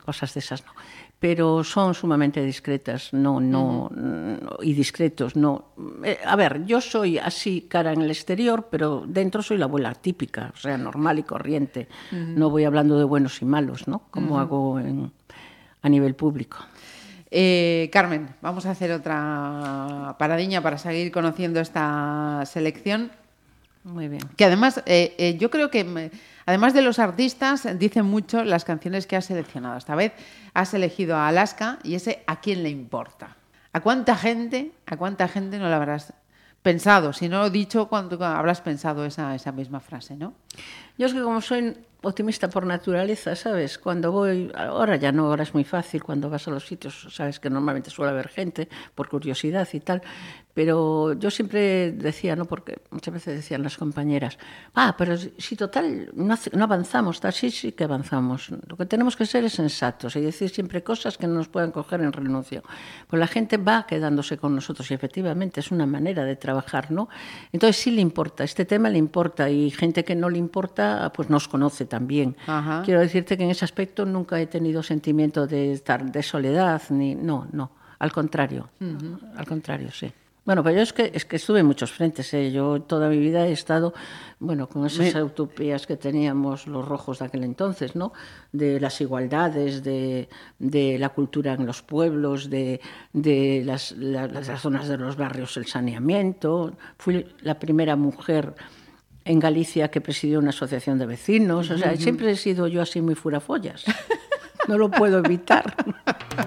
cosas de esas no. Pero son sumamente discretas, no, no, no, y discretos, no. Eh, a ver, yo soy así cara en el exterior, pero dentro soy la abuela típica, o sea, normal y corriente. No voy hablando de buenos y malos, ¿no? Como hago en, a nivel público. Eh, Carmen, vamos a hacer otra paradiña para seguir conociendo esta selección. Muy bien. Que además, eh, eh, yo creo que, me- además de los artistas, dicen mucho las canciones que has seleccionado. Esta vez has elegido a Alaska y ese ¿a quién le importa? ¿A cuánta gente, a cuánta gente no lo habrás pensado? Si no dicho, cuando habrás pensado esa, esa misma frase, ¿no? Yo es que como soy optimista por naturaleza, ¿sabes? Cuando voy, ahora ya no, ahora es muy fácil, cuando vas a los sitios, sabes que normalmente suele haber gente por curiosidad y tal, pero yo siempre decía, ¿no? Porque muchas veces decían las compañeras, ah, pero si total no, no avanzamos, tal, sí, sí que avanzamos. Lo que tenemos que ser es sensatos y decir siempre cosas que no nos puedan coger en renuncio. Pues la gente va quedándose con nosotros y efectivamente es una manera de trabajar, ¿no? Entonces sí le importa, este tema le importa y gente que no le importa, pues nos conoce también. Ajá. Quiero decirte que en ese aspecto nunca he tenido sentimiento de estar de soledad, ni no, no, al contrario, al contrario, sí. Bueno, pero yo es que, es que estuve en muchos frentes. ¿eh? Yo toda mi vida he estado, bueno, con esas utopías que teníamos los rojos de aquel entonces, ¿no? De las igualdades, de, de la cultura en los pueblos, de, de las, la- las zonas de los barrios, el saneamiento. Fui la primera mujer en Galicia que presidió una asociación de vecinos. O sea, siempre he sido yo así muy furafollas. No lo puedo evitar.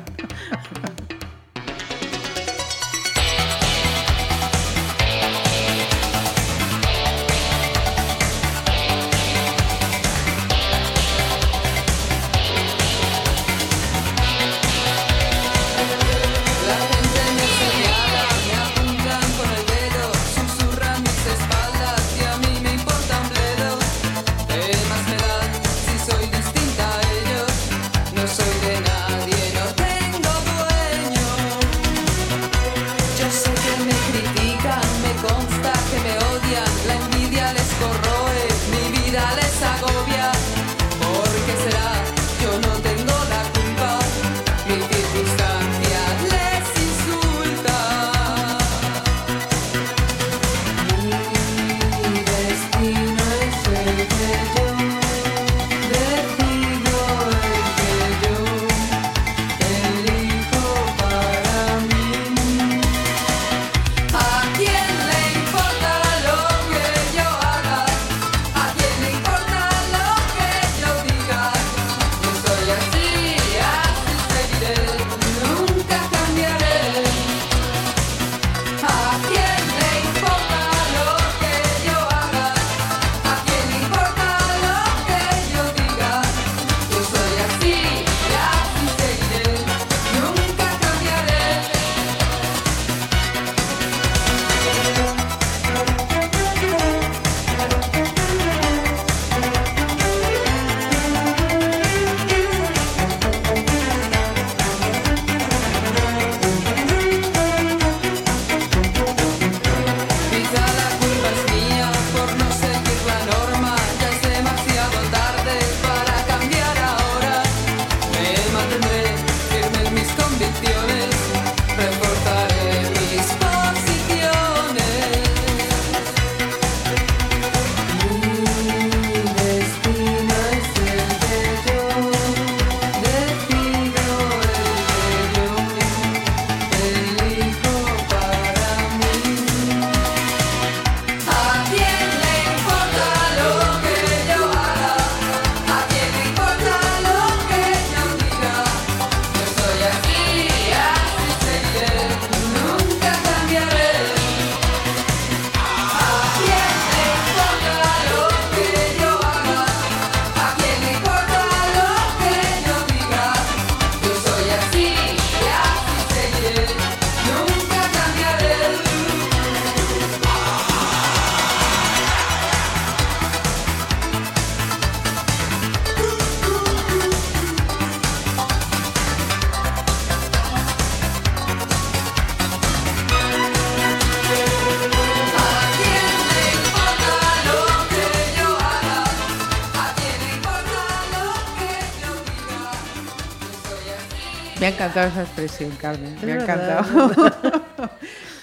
encantado esa expresión, Carmen. Me ha encantado.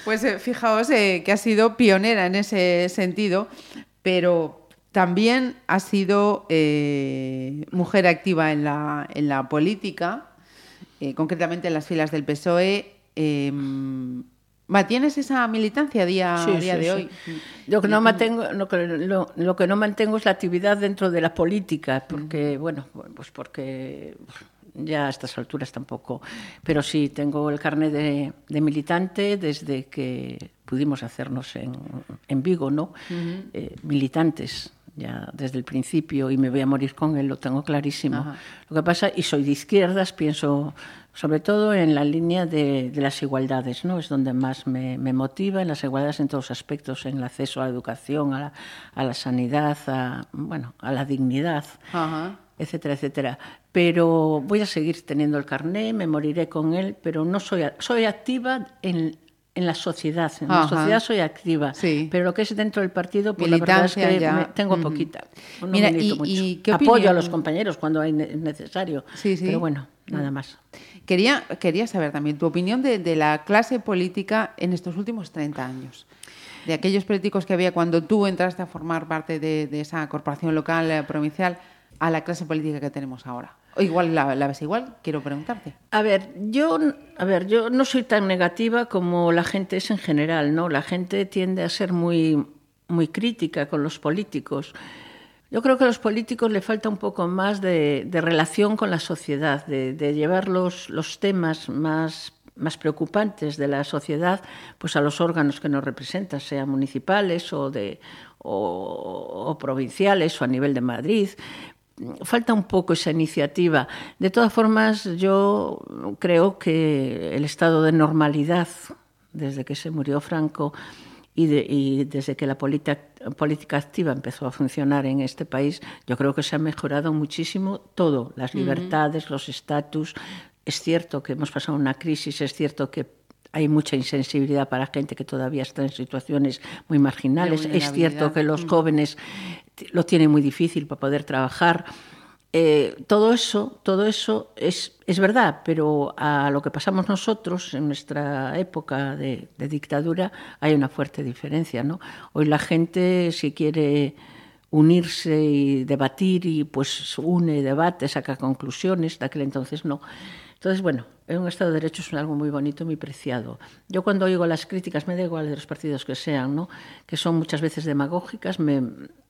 pues eh, fijaos eh, que ha sido pionera en ese sentido, pero también ha sido eh, mujer activa en la, en la política, eh, concretamente en las filas del PSOE. Eh, ¿Mantienes esa militancia a día, Sí, día sí, de sí. hoy? Lo que, no mantengo, lo, que, lo, lo que no mantengo es la actividad dentro de la política, porque, bueno, pues porque ya a estas alturas tampoco. Pero sí, tengo el carnet de, de militante desde que pudimos hacernos en, en Vigo, ¿no? Eh, militantes ya desde el principio y me voy a morir con él, lo tengo clarísimo. Ajá. Lo que pasa, y soy de izquierdas, pienso sobre todo en la línea de, de las igualdades, ¿no? Es donde más me, me motiva, en las igualdades en todos los aspectos, en el acceso a la educación, a la, a la sanidad, a, bueno, a la dignidad Ajá. etcétera, etcétera. Pero voy a seguir teniendo el carné, me moriré con él, pero no soy, soy activa en, en la sociedad. En la sociedad soy activa, Sí. pero lo que es dentro del partido, pues la verdad es que ya. me- tengo poquita. No Mira, y- mucho. y ¿qué Apoyo opinión- a los compañeros cuando hay ne- necesario, Sí, sí. pero bueno, nada más. Quería, quería saber también tu opinión de, de la clase política en estos últimos 30 años. De aquellos políticos que había cuando tú entraste a formar parte de, de esa corporación local, eh, provincial, a la clase política que tenemos ahora. O igual la, la ves igual, quiero preguntarte. A ver, yo, a ver, yo no soy tan negativa como la gente es en general, ¿no? La gente tiende a ser muy, muy crítica con los políticos. Yo creo que a los políticos le falta un poco más de, relación con la sociedad, de, llevar los, los temas más, más preocupantes de la sociedad pues a los órganos que nos representan, sean municipales o, de, o provinciales o a nivel de Madrid falta un poco esa iniciativa. De todas formas, yo creo que el estado de normalidad, desde que se murió Franco y, de- y desde que la política, política activa empezó a funcionar en este país, yo creo que se ha mejorado muchísimo todo, las libertades, los estatus. Es cierto que hemos pasado una crisis, es cierto que hay mucha insensibilidad para gente que todavía está en situaciones muy marginales. Es cierto que los jóvenes t- lo tienen muy difícil para poder trabajar. Eh, todo eso, todo eso es, es verdad, pero a lo que pasamos nosotros en nuestra época de, de dictadura hay una fuerte diferencia. ¿no? Hoy la gente, si quiere unirse y debatir, y pues une, debate, saca conclusiones, de aquel entonces no. Entonces, bueno, en un Estado de Derecho es algo muy bonito, muy preciado. Yo cuando oigo las críticas, me da igual de los partidos que sean, ¿no? que son muchas veces demagógicas, me,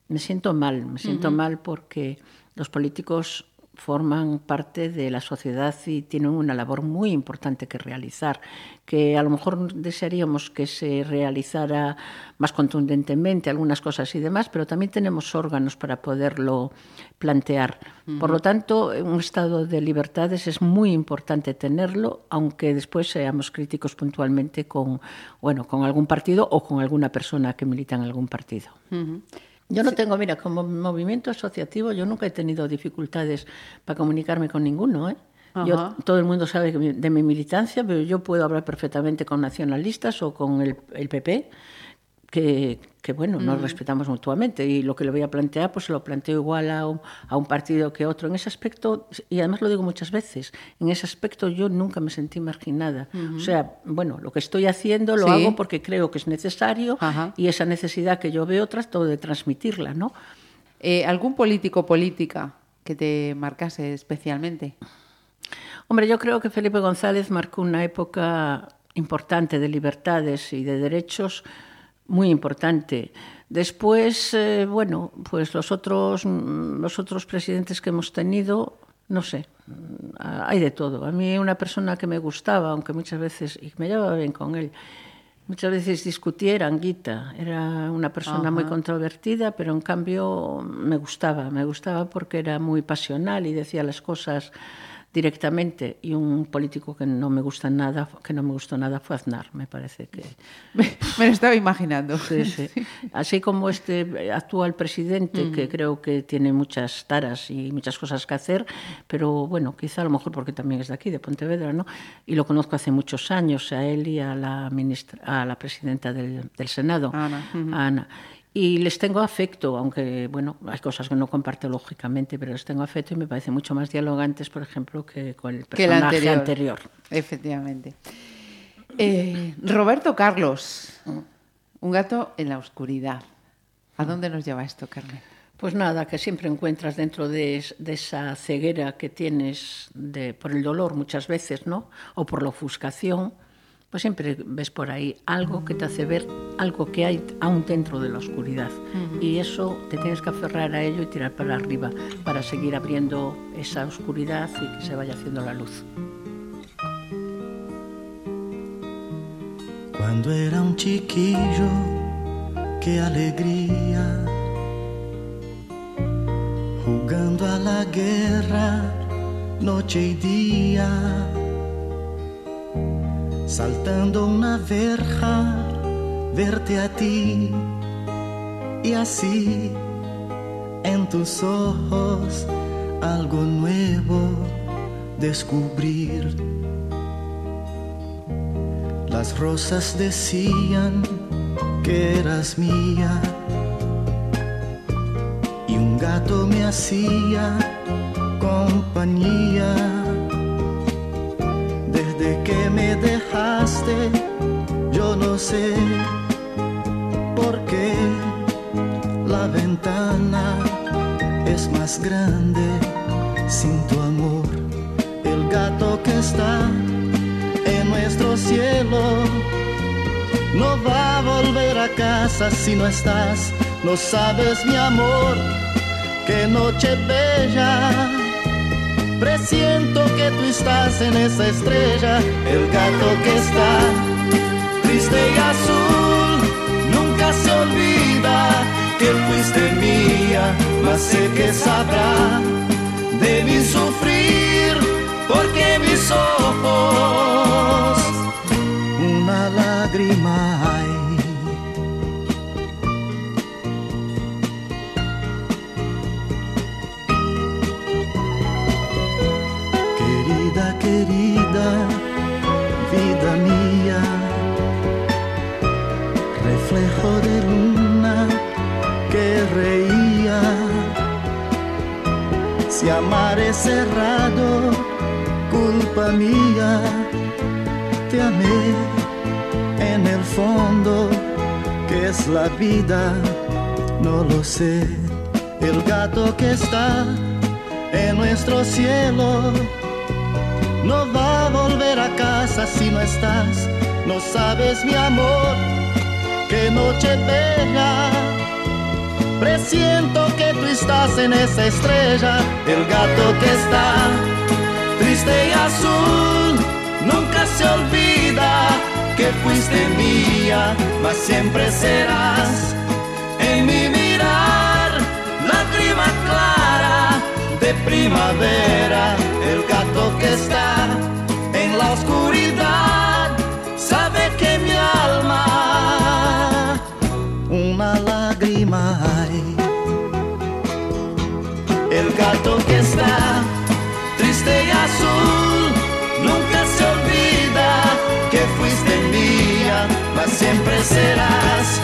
me siento mal, me siento mal porque los políticos forman parte de la sociedad y tienen una labor muy importante que realizar, que a lo mejor desearíamos que se realizara más contundentemente algunas cosas y demás, pero también tenemos órganos para poderlo plantear. Por lo tanto, un estado de libertades es muy importante tenerlo, aunque después seamos críticos puntualmente con, bueno, con algún partido o con alguna persona que milita en algún partido. Yo no tengo, mira, como movimiento asociativo, yo nunca he tenido dificultades para comunicarme con ninguno. ¿eh? Yo, todo el mundo sabe de mi militancia, pero yo puedo hablar perfectamente con nacionalistas o con el, el PP, que, que, bueno, nos respetamos mutuamente. Y lo que le voy a plantear, pues se lo planteo igual a un, a un partido que otro. En ese aspecto, y además lo digo muchas veces, en ese aspecto yo nunca me sentí marginada. O sea, bueno, lo que estoy haciendo lo Sí. hago porque creo que es necesario Ajá. y esa necesidad que yo veo trato de transmitirla, ¿no? Eh, ¿Algún político política que te marcase especialmente? Hombre, yo creo que Felipe González marcó una época importante de libertades y de derechos, muy importante. Después, eh, bueno, pues los otros, los otros presidentes que hemos tenido, no sé, mm, hay de todo. A mí una persona que me gustaba, aunque muchas veces, y me llevaba bien con él, muchas veces discutía, era Anguita. Era una persona muy controvertida, pero en cambio me gustaba, me gustaba porque era muy pasional y decía las cosas directamente y un político que no me gusta nada que no me gustó nada fue Aznar me parece que Me, me lo estaba imaginando. Sí, sí. Así como este actual presidente, que creo que tiene muchas taras y muchas cosas que hacer, pero bueno, quizá a lo mejor porque también es de aquí, de Pontevedra, ¿no? Y lo conozco hace muchos años, a él y a la, ministra, a la presidenta del, del Senado, Ana, Ana. Y les tengo afecto, aunque, bueno, hay cosas que no comparto lógicamente, pero les tengo afecto y me parece mucho más dialogantes, por ejemplo, que con el Que el personaje anterior. anterior. Efectivamente. Eh, Roberto Carlos, un gato en la oscuridad. ¿A dónde nos lleva esto, Carmen? Pues nada, que siempre encuentras dentro de, de esa ceguera que tienes de, por el dolor muchas veces, ¿no? O por la ofuscación, pues siempre ves por ahí algo que te hace ver algo que hay aún dentro de la oscuridad. Y eso te tienes que aferrar a ello y tirar para arriba para seguir abriendo esa oscuridad y que se vaya haciendo la luz. Cuando era un chiquillo, qué alegría. Jugando a la guerra, noche y día. Saltando una verja, verte a ti. Y así, en tus ojos, algo nuevo descubrir. Las rosas decían que eras mía y un gato me hacía compañía. Sé por qué la ventana es más grande sin tu amor. El gato que está en nuestro cielo. No va a volver a casa si no estás, no sabes mi amor, qué noche bella. Presiento que tú estás en esa estrella, el gato que está triste y azul, nunca se olvida que fuiste mía, mas sé que sabrá de mi sufrir, porque mis ojos una lágrima. Si amar es cerrado, culpa mía, te amé en el fondo, que es la vida, no lo sé. El gato que está en nuestro cielo no va a volver a casa si no estás, no sabes mi amor, qué noche bella. Presiento que tú estás en esa estrella, el gato que está triste y azul, nunca se olvida que fuiste mía, mas siempre serás en mi mirar, lágrima clara de primavera, el gato que está siempre serás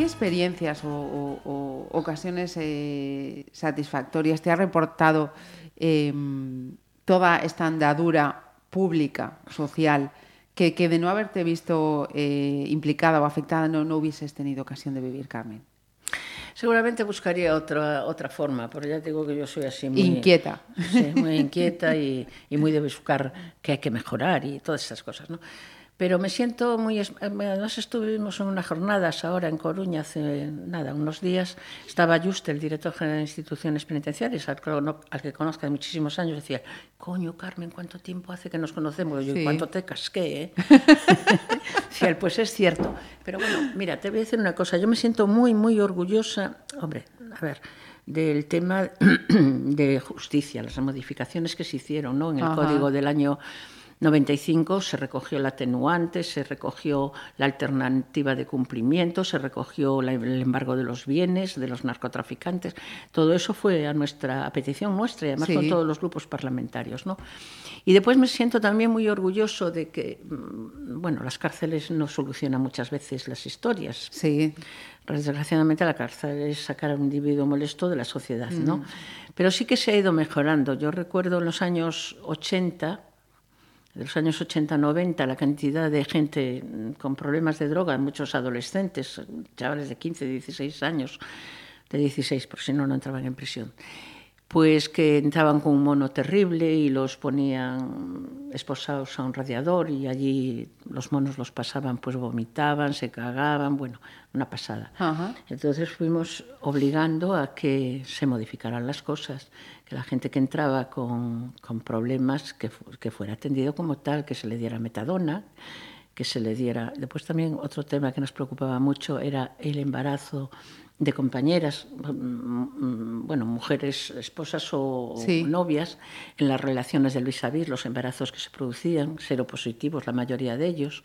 ¿Qué, qué experiencias o, o- o ocasiones eh, satisfactorias te ha reportado eh, toda esta andadura pública, social, que, que de no haberte visto eh, implicada o afectada no, no hubieses tenido ocasión de vivir, Carmen? Seguramente buscaría otra, otra forma, pero ya te digo que yo soy así muy... Inquieta. Sí, muy inquieta y, y muy de buscar que hay que mejorar y todas esas cosas, ¿no? Pero me siento muy... es- eh, Además estuvimos en unas jornadas ahora en Coruña hace nada, unos días. Estaba Juste, el director general de instituciones penitenciarias, al, que cono- al que conozco de muchísimos años, decía, coño, Carmen, ¿cuánto tiempo hace que nos conocemos? Yo, Sí. ¿cuánto te casqué? eh?". Pues es cierto. Pero bueno, mira, te voy a decir una cosa. Yo me siento muy, muy orgullosa, hombre, a ver, del tema de justicia, las modificaciones que se hicieron ¿no? en el Ajá. Código del año 95 se recogió el atenuante, se recogió la alternativa de cumplimiento, se recogió la- el embargo de los bienes, de los narcotraficantes. Todo eso fue a nuestra a petición nuestra y además Sí. con todos los grupos parlamentarios. ¿no? Y después me siento también muy orgulloso de que, mm, bueno, las cárceles no solucionan muchas veces las historias. Sí, Desgraciadamente la cárcel es sacar a un individuo molesto de la sociedad, Mm. ¿no? Pero sí que se ha ido mejorando. Yo recuerdo en los años 80, de los años 80-90, la cantidad de gente mm, con problemas de droga, muchos adolescentes, chavales de 15, 16 años, de 16, por si no, no entraban en prisión, pues que entraban con un mono terrible y los ponían esposados a un radiador y allí los monos los pasaban, pues vomitaban, se cagaban, bueno, una pasada. Ajá. Entonces fuimos obligando a que se modificaran las cosas, que la gente que entraba con, con problemas que, fu- que fuera atendido como tal, que se le diera metadona, que se le diera... Después también otro tema que nos preocupaba mucho era el embarazo de compañeras, mm, mm, bueno, mujeres, esposas o Sí. novias, en las relaciones de Luis Avir, los embarazos que se producían, seropositivos, la mayoría de ellos,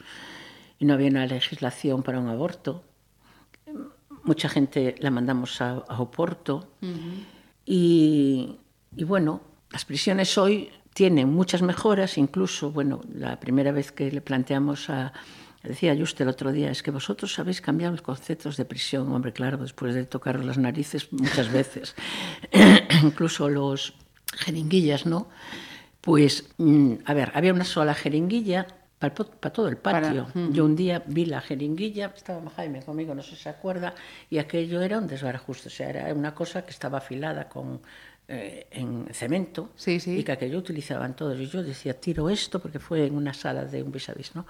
y no había una legislación para un aborto mucha gente la mandamos a, a Oporto. y, y bueno, las prisiones hoy tienen muchas mejoras, incluso, bueno, la primera vez que le planteamos a, decía Juste el otro día, es que vosotros habéis cambiado los conceptos de prisión, hombre, claro, después de tocar las narices muchas veces, incluso los jeringuillas, ¿no? Pues, mm, a ver, había una sola jeringuilla para, todo el Para- patio. Yo un día vi la jeringuilla, estaba Jaime conmigo, no sé si se acuerda, y aquello era un desbarajuste, o sea, era una cosa que estaba afilada con, eh, en cemento Sí, sí. y que aquello utilizaban todos. Y yo decía, tiro esto, porque fue en una sala de un vis vis, ¿no?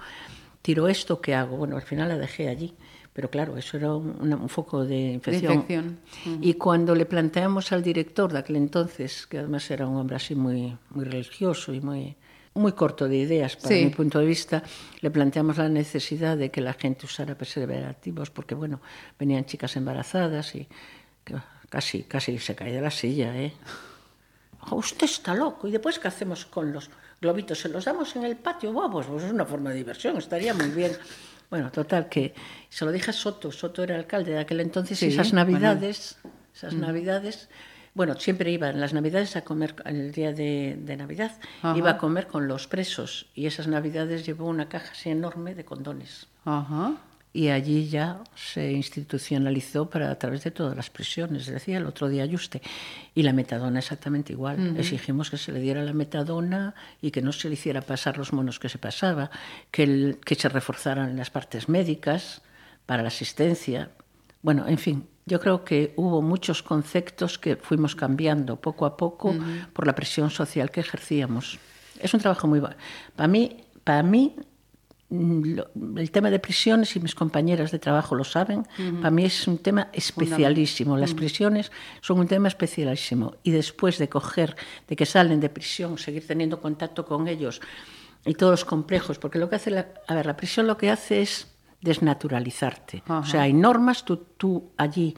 Tiro esto, ¿qué hago? Bueno, al final la dejé allí, pero claro, eso era un, un foco de infección. infección. Y cuando le planteamos al director de aquel entonces, que además era un hombre así muy, muy religioso y muy, muy corto de ideas para Sí. mi punto de vista, le planteamos la necesidad de que la gente usara preservativos, porque bueno, venían chicas embarazadas y que casi, casi se cae de la silla, ¿eh? "Oh, Usted está loco. ¿Y después qué hacemos con los globitos? ¿Se los damos en el patio? Buah, pues, pues es una forma de diversión, estaría muy bien. Bueno, total, que se lo dije a Soto. Soto era alcalde de aquel entonces y esas bueno. navidades, esas navidades, bueno, siempre iba en las navidades a comer, el día de, de Navidad, Ajá. iba a comer con los presos y esas navidades llevó una caja así enorme de condones. Ajá. Y allí ya se institucionalizó para a través de todas las prisiones, decía el otro día Juste. Y la metadona exactamente igual. Exigimos que se le diera la metadona y que no se le hiciera pasar los monos que se pasaba, que, el- que se reforzaran las partes médicas para la asistencia. Bueno, en fin, yo creo que hubo muchos conceptos que fuimos cambiando poco a poco por la presión social que ejercíamos. Es un trabajo muy... Para mí, para mí el tema de prisiones y mis compañeras de trabajo lo saben, para mí es un tema especialísimo. Las prisiones son un tema especialísimo. Y después de coger, de que salen de prisión, seguir teniendo contacto con ellos y todos los complejos, porque lo que hace la, a ver, la prisión lo que hace es desnaturalizarte. O sea, hay normas, tú, tú allí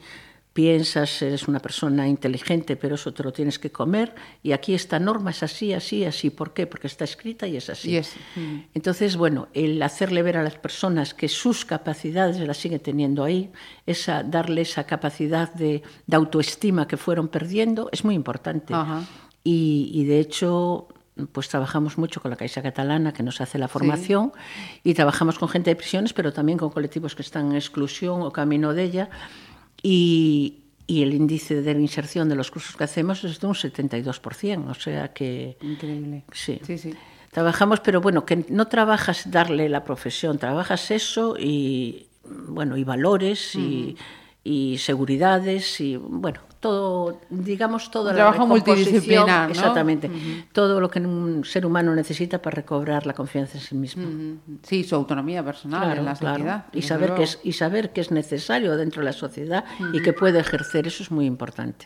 piensas, eres una persona inteligente, pero eso te lo tienes que comer, y aquí esta norma es así, así, así. ¿Por qué? Porque está escrita y es así. Y es- Entonces, bueno, el hacerle ver a las personas que sus capacidades las siguen teniendo ahí, esa, darle esa capacidad de, de autoestima que fueron perdiendo, es muy importante. Ajá. Y, y, de hecho, pues trabajamos mucho con la Caixa Catalana, que nos hace la formación, y trabajamos con gente de prisiones, pero también con colectivos que están en exclusión o camino de ella. Y, y el índice de inserción de los cursos que hacemos es de un 72%, o sea que... Increíble. Sí. Sí, sí. Trabajamos, pero bueno, que no trabajas darle la profesión, trabajas eso y bueno, y valores y, y seguridades y bueno, todo, digamos, la trabajo multidisciplinar, ¿no? Exactamente. Todo lo que un ser humano necesita para recobrar la confianza en sí mismo. Sí, su autonomía personal en la sociedad. Y saber, que es, y saber que es necesario dentro de la sociedad y que puede ejercer, eso es muy importante.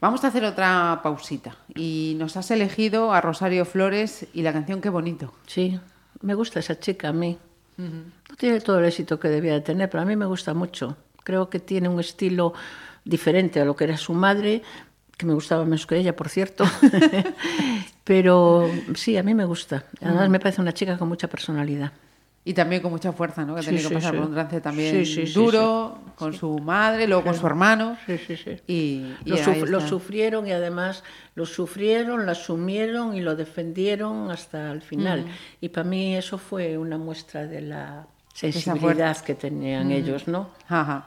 Vamos a hacer otra pausita. Y nos has elegido a Rosario Flores y la canción Qué bonito. Sí, me gusta esa chica a mí. No tiene todo el éxito que debía de tener, pero a mí me gusta mucho. Creo que tiene un estilo diferente a lo que era su madre, que me gustaba menos que ella, por cierto. pero sí, a mí me gusta. Además, me parece una chica con mucha personalidad. Y también con mucha fuerza, ¿no? Que ha Sí, que sí, pasar sí. por un trance también duro, con su madre, luego con su hermano. Sí, sí, sí. Y, y Lo, suf- lo sufrieron y además lo sufrieron, lo asumieron y lo defendieron hasta el final. Y para mí eso fue una muestra de la sensibilidad que tenían ellos, ¿no? Ajá.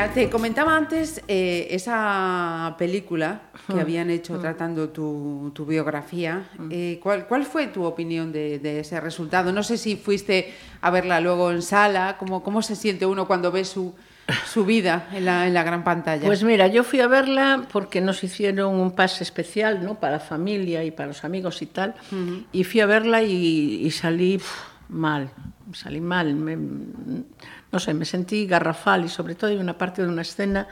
Mira, te comentaba antes eh, esa película que habían hecho tratando tu, tu biografía. Eh, ¿cuál, cuál fue tu opinión de, de ese resultado? No sé si fuiste a verla luego en sala, ¿cómo, cómo se siente uno cuando ve su, su vida en la, en la gran pantalla. Pues mira, yo fui a verla porque nos hicieron un pase especial, ¿no? Para la familia y para los amigos y tal. Y fui a verla y, y salí mal, salí mal, me, no sei, me sentí garrafal e sobre todo hai unha parte dunha escena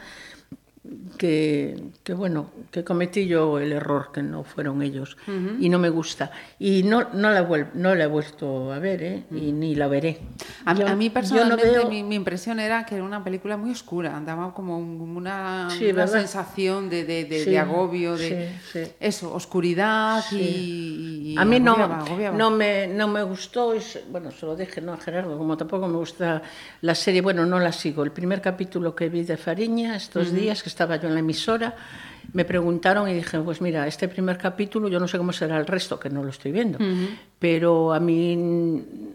que, que, bueno, que cometí yo el error, que no fueron ellos, y no me gusta. Y no, no, la, vuel- no la he vuelto a ver, ¿eh? y ni la veré. A, mí- Yo- a mí yo no personalmente veo- mi, mi impresión era que era una película muy oscura, daba como un- una, Sí, una sensación de, de- de- Sí, de agobio, de sí, eso, oscuridad y, y A mí no, agobiaba, agobiaba. no, me, no me gustó, y bueno, se lo dije ¿no? a Gerardo, como tampoco me gusta la serie, bueno, no la sigo. El primer capítulo que vi de Fariña estos días, que estaba yo en la emisora, me preguntaron y dije, pues mira, este primer capítulo, yo no sé cómo será el resto, que no lo estoy viendo, pero a mí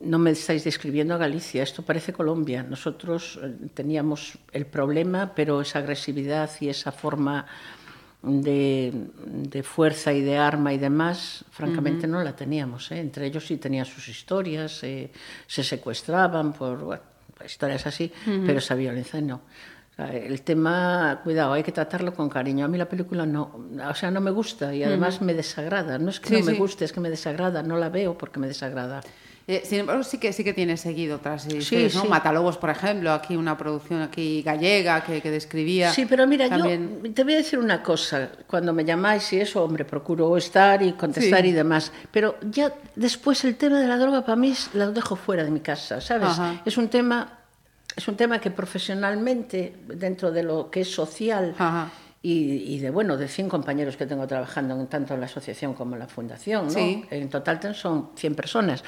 no me estáis describiendo a Galicia, esto parece Colombia. Nosotros eh, teníamos el problema, pero esa agresividad y esa forma de, de fuerza y de arma y demás, francamente no la teníamos. ¿eh? Entre ellos sí tenían sus historias, eh, se secuestraban por bueno, historias así, pero esa violencia no. O sea, El tema, cuidado, hay que tratarlo con cariño. A mí la película no, o sea, no me gusta y además me desagrada. No es que Sí, no me sí. guste, es que me desagrada. No la veo porque me desagrada. Eh, sin embargo, sí que sí que tiene seguido otras historias, ¿no? sí. Matalobos, por ejemplo, aquí una producción aquí gallega que, que describía. Sí, pero mira, también... yo te voy a decir una cosa. Cuando me llamáis y eso, hombre, procuro estar y contestar Sí. y demás. Pero ya después el tema de la droga para mí es- lo dejo fuera de mi casa, ¿sabes? Ajá. Es un tema es un tema que profesionalmente dentro de lo que es social y, y de bueno de 100 compañeros que tengo trabajando en, tanto en la asociación como en la fundación, ¿no? Sí. En total son 100 personas.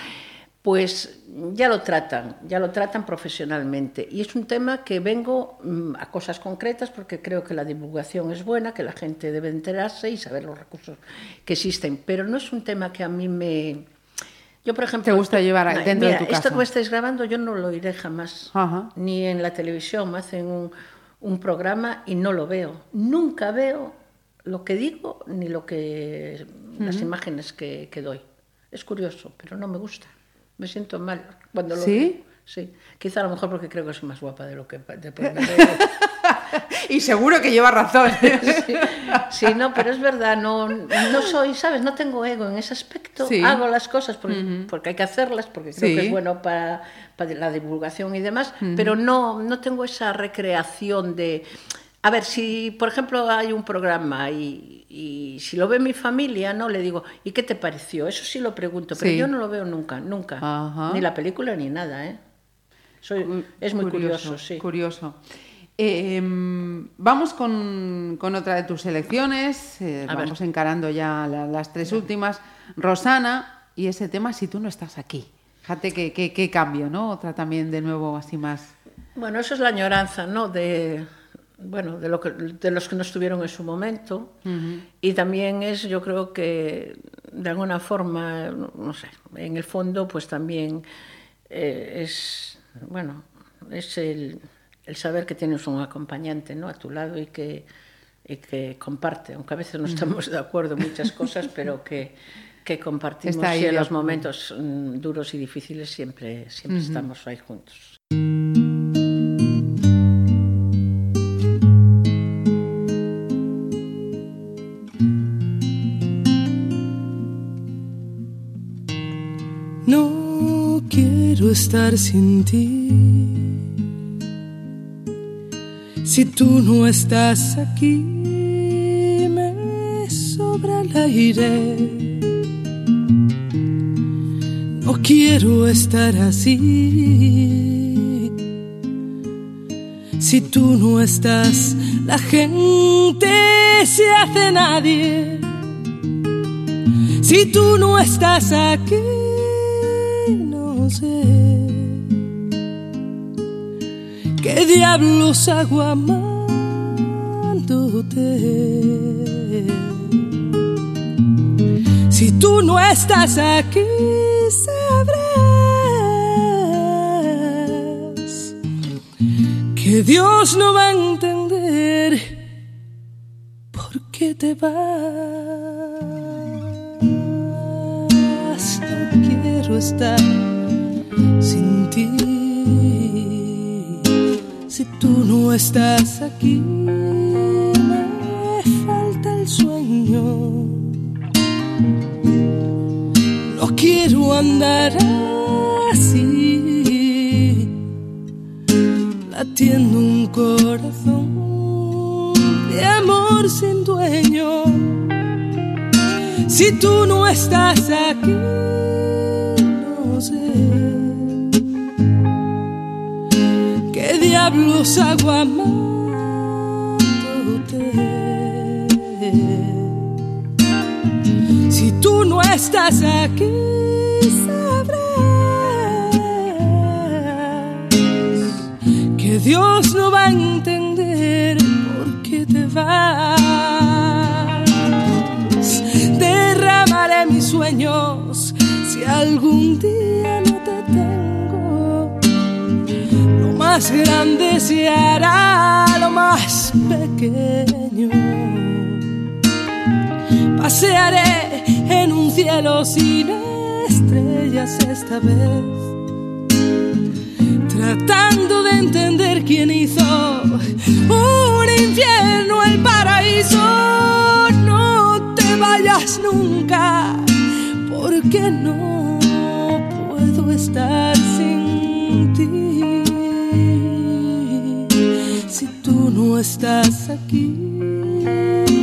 Pues ya lo tratan, ya lo tratan profesionalmente. Y es un tema que vengo mm, a cosas concretas porque creo que la divulgación es buena, que la gente debe enterarse y saber los recursos que existen. Pero no es un tema que a mí me... Yo, por ejemplo... Te gusta llevar No, dentro de Esto que me estáis grabando yo no lo oiré jamás. Ajá. Ni en la televisión me hacen un, un programa y no lo veo. Nunca veo lo que digo ni lo que las imágenes que, que doy. Es curioso, pero no me gusta. Me siento mal cuando lo ¿Sí? veo. Sí, quizá a lo mejor porque creo que soy más guapa de lo que de. Y seguro que lleva razón. Sí, no, pero es verdad, no, no soy, ¿sabes? No tengo ego en ese aspecto. Sí. Hago las cosas porque, porque hay que hacerlas, porque creo Sí. que es bueno para, para la divulgación y demás, pero no, no tengo esa recreación de... A ver, si por ejemplo hay un programa y, y si lo ve mi familia, no le digo, ¿y qué te pareció? Eso sí lo pregunto, pero Sí. yo no lo veo nunca, nunca. Ajá. Ni la película ni nada, ¿eh? Soy, es muy curioso, sí. Curioso. Eh, em, vamos con, con otra de tus selecciones. eh, ver. vamos encarando ya la- las tres últimas. Rosana y ese tema Si tú no estás aquí. Fíjate qué, qué cambio, ¿no? Otra también de nuevo así más. Bueno, eso es la añoranza, ¿no? De, bueno, de, lo que, de los que no estuvieron en su momento. Y también es, yo creo que, de alguna forma, no, no sé, en el fondo, pues también eh, es, bueno, es el, el saber que tienes un acompañante, ¿no? A tu lado y que, y que comparte, aunque a veces no estamos de acuerdo en muchas cosas, pero que, que compartimos ahí y en los momentos mm, duros y difíciles siempre, siempre estamos ahí juntos. No quiero estar sin ti. Si tú no estás aquí, me sobra el aire. No quiero estar así. Si tú no estás, la gente se hace nadie. Si tú no estás aquí, no sé qué diablos hago amándote. Si tú no estás aquí, sabrás que Dios no va a entender por qué te vas. No quiero estar sin ti. Si tú no estás aquí, me falta el sueño. No quiero andar así, latiendo un corazón de amor sin dueño. Si tú no estás aquí, diablos hago amándote. Si tú no estás aquí, sabrás que Dios no va a entender por qué te vas. Derramaré mis sueños si algún día más grande se hará lo más pequeño. Pasearé en un cielo sin estrellas esta vez tratando de entender quién hizo un infierno el paraíso. No te vayas nunca, porque no puedo estar no estás aquí,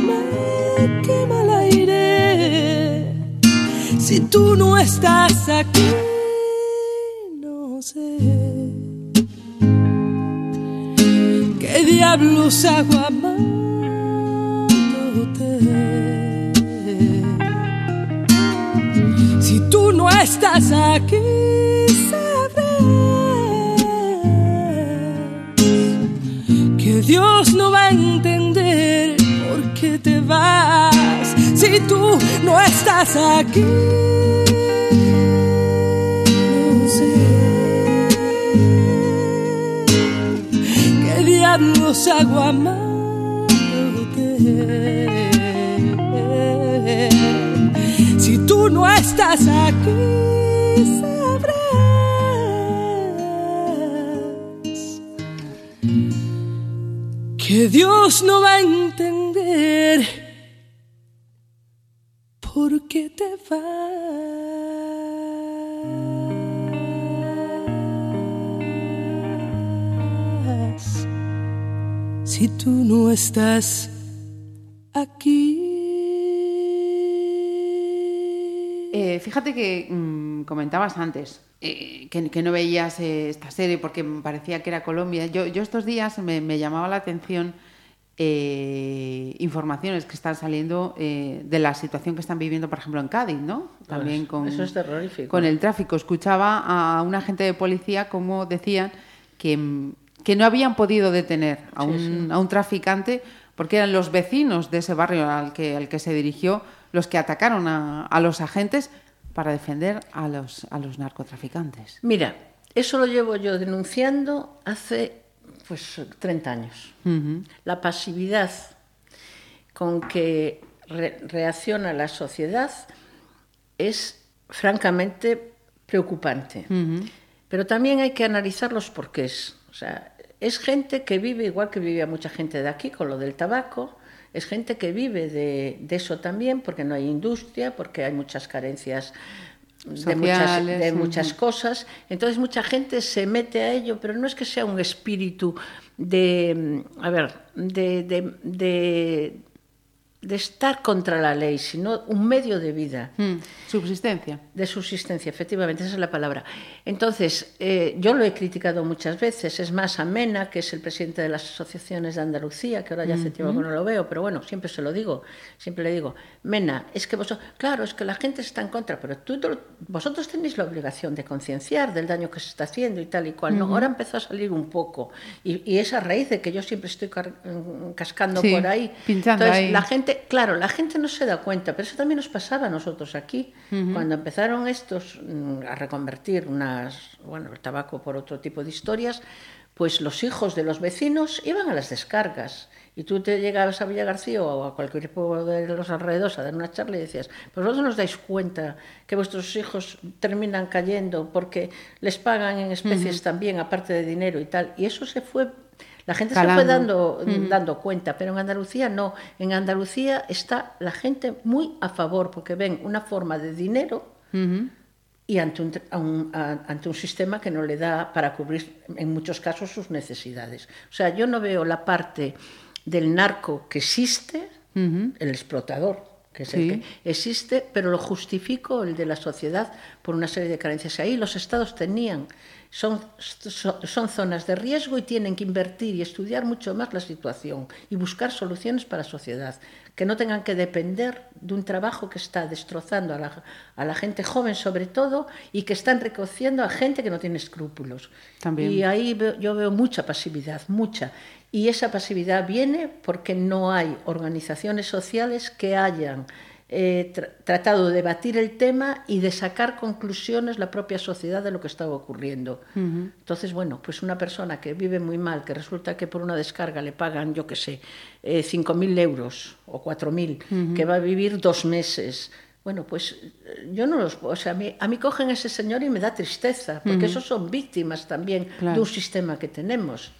me quema el aire. Si tú no estás aquí, no sé qué diablos hago amándote. Si tú no estás aquí, Dios no va a entender por qué te vas. Si tú no estás aquí, no sé. ¿Qué diablos hago amándote? Si tú no estás aquí, que Dios no va a entender por qué te vas si tú no estás aquí. Eh, fíjate que mm, comentabas antes eh, que, que no veías eh, esta serie porque me parecía que era Colombia. Yo, yo estos días me, me llamaba la atención eh, informaciones que están saliendo de la situación que están viviendo, por ejemplo, en Cádiz, ¿no? También con, Eso es terrorífico. con el tráfico. Escuchaba a un agente de policía como decían que, que no habían podido detener a un, a un traficante porque eran los vecinos de ese barrio al que, al que se dirigió los que atacaron a, a los agentes para defender a los, a los narcotraficantes. Mira, eso lo llevo yo denunciando hace pues 30 años. La pasividad con que re- reacciona la sociedad es francamente preocupante. Pero también hay que analizar los porqués. O sea, es gente que vive igual que vivía mucha gente de aquí con lo del tabaco, es gente que vive de, de eso también porque no hay industria, porque hay muchas carencias de muchas, Sociales, de muchas cosas. Entonces mucha gente se mete a ello, pero no es que sea un espíritu de, a ver, de, de, de, de estar contra la ley, sino un medio de vida. Mm, Subsistencia. De subsistencia, efectivamente, esa es la palabra. Entonces, eh, yo lo he criticado muchas veces. Es más, a Mena, que es el presidente de las asociaciones de Andalucía, que ahora ya hace tiempo que no lo veo, pero bueno, siempre se lo digo, siempre le digo, Mena, es que vosotros, claro, es que la gente está en contra, pero tú, vosotros tenéis la obligación de concienciar del daño que se está haciendo y tal y cual. No, ahora empezó a salir un poco. Y, y esa raíz de que yo siempre estoy mm, cascando Sí, por ahí. pinchando Entonces, ahí. la gente, claro, la gente no se da cuenta, pero eso también nos pasaba a nosotros aquí. Cuando empezaron estos mm, a reconvertir unas, bueno, el tabaco por otro tipo de historias, pues los hijos de los vecinos iban a las descargas. Y tú te llegabas a Villa García o a cualquier pueblo de los alrededores a dar una charla y decías, pues vosotros nos dais cuenta que vuestros hijos terminan cayendo porque les pagan en especies también, aparte de dinero y tal. Y eso se fue La gente se fue dando, dando cuenta, pero en Andalucía no. En Andalucía está la gente muy a favor porque ven una forma de dinero y ante un, un- ante un sistema que no le da para cubrir en muchos casos sus necesidades. O sea, yo no veo la parte del narco que existe, el explotador, que es Sí. el que existe, pero lo justifico el de la sociedad por una serie de carencias. Ahí los estados tenían, son, son, zonas de riesgo y tienen que invertir y estudiar mucho más la situación y buscar soluciones para la sociedad, que no tengan que depender de un trabajo que está destrozando a la, a la gente joven sobre todo y que están recociendo a gente que no tiene escrúpulos. También. Y ahí veo- yo veo mucha pasividad, mucha. Y esa pasividad viene porque no hay organizaciones sociales que hayan eh, tra- tratado de debatir el tema y de sacar conclusiones la propia sociedad de lo que estaba ocurriendo. Entonces, bueno, pues una persona que vive muy mal, que resulta que por una descarga le pagan, yo qué sé, eh, 5.000 euros o 4.000, que va a vivir dos meses. Bueno, pues eh, yo no los... O sea, a mí, a mí cogen a ese señor y me da tristeza, porque esos son víctimas también Claro. de un sistema que tenemos.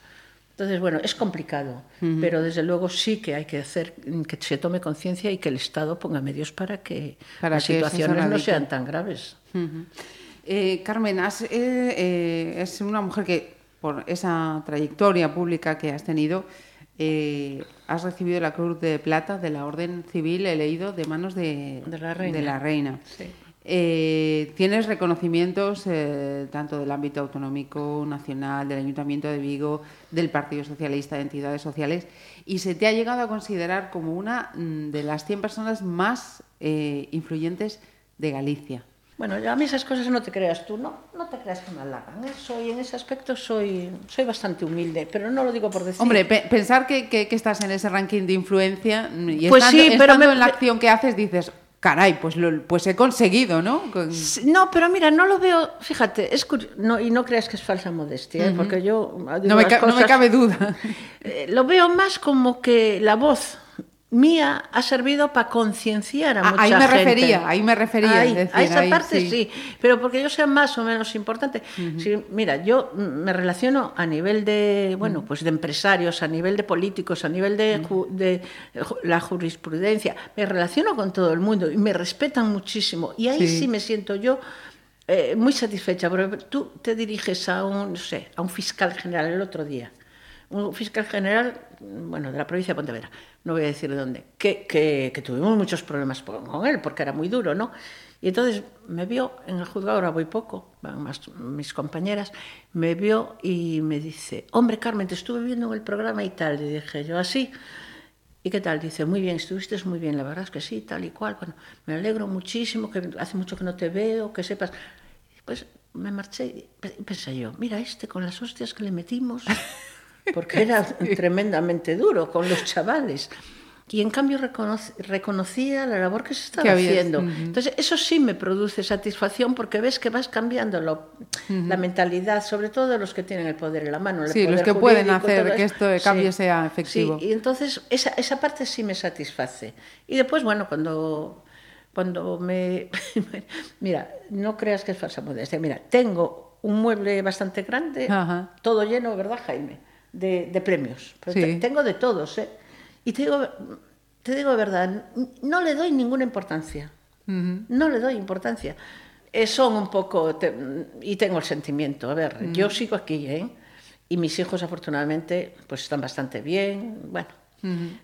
Entonces, bueno, es complicado, pero desde luego sí que hay que hacer que se tome conciencia y que el Estado ponga medios para que Para las que situaciones no sean tan graves. Eh, Carmen, has, eh, eh, es una mujer que, por esa trayectoria pública que has tenido, eh, has recibido la Cruz de Plata de la Orden Civil, he leído, de manos de, De la reina. la reina. Sí. Eh, tienes reconocimientos eh, tanto del ámbito autonómico, nacional, del Ayuntamiento de Vigo, del Partido Socialista, de entidades sociales, y se te ha llegado a considerar como una mm, de las 100 personas más eh, influyentes de Galicia. Bueno, yo a mí esas cosas no te creas tú, no, no te creas que me halagan. ¿eh? Soy, en ese aspecto soy, soy bastante humilde, pero no lo digo por decir. Hombre, pe- pensar que, que- que estás en ese ranking de influencia mm, y Pues estando, sí, pero estando me- en la acción que haces dices, caray, pues, lo- pues he conseguido, ¿no? No, pero mira, no lo veo, fíjate, es no, y no creas que es falsa modestia, ¿eh? porque yo digo No me, no cabe duda. Eh, lo veo más como que la voz mía ha servido para concienciar a Ah, mucha ahí me gente. refería, ahí me refería, Ahí, decir, a esa ahí parte sí. sí. pero porque yo sea más o menos importante. Sí, mira, yo me relaciono a nivel de, bueno, pues de empresarios, a nivel de políticos, a nivel de, ju- de ju- la jurisprudencia, me relaciono con todo el mundo y me respetan muchísimo. Y ahí Sí. sí, me siento yo eh, muy satisfecha, porque tú te diriges a un, no sé, a un fiscal general el otro día un fiscal general, bueno, de la provincia de Pontevedra, no voy a decir de dónde, que, que, que tuvimos muchos problemas con él, porque era muy duro, ¿no? Y entonces me vio en el juzgado, ahora voy poco, más mis compañeras, me vio y me dice, hombre Carmen, te estuve viendo en el programa y tal, y dije yo así. ¿Y qué tal? Dice, muy bien, estuviste muy bien, la verdad es que sí, tal y cual. Bueno, me alegro muchísimo, que hace mucho que no te veo, que sepas. Pues me marché y pe- pensé yo, mira este con las hostias que le metimos, porque era tremendamente duro con los chavales. Y en cambio reconocía la labor que se estaba haciendo. Ujú. Entonces, eso sí me produce satisfacción porque ves que vas cambiando lo- la mentalidad, sobre todo de los que tienen el poder en la mano. el Sí, los poder que pueden hacer que esto de cambio sea efectivo. Sí, y entonces esa, esa parte sí me satisface. Y después, bueno, cuando, cuando me... mira, no creas que es falsa modestia. Mira, tengo un mueble bastante grande, Ajá. todo lleno, ¿verdad, Jaime? De, de premios. Pero Sí. te- tengo de todos, ¿eh? Y te digo, te digo de verdad, no le doy ninguna importancia. No le doy importancia. Eh, son un poco, te- y tengo el sentimiento, a ver, yo sigo aquí, ¿eh? Y mis hijos afortunadamente pues están bastante bien, bueno,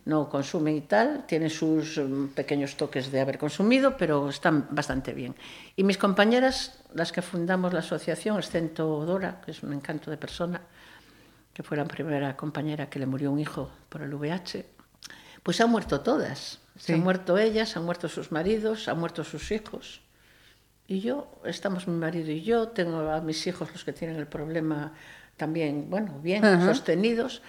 no consumen y tal, tienen sus mm, pequeños toques de haber consumido, pero están bastante bien. Y mis compañeras, las que fundamos la asociación, excepto Dora, que es un encanto de persona, que fue la primera compañera que le murió un hijo por el VIH, pues han muerto todas. Se han muerto ellas, han muerto sus maridos, han muerto sus hijos. Y yo, estamos mi marido y yo, tengo a mis hijos los que tienen el problema también, bueno, bien, sostenidos.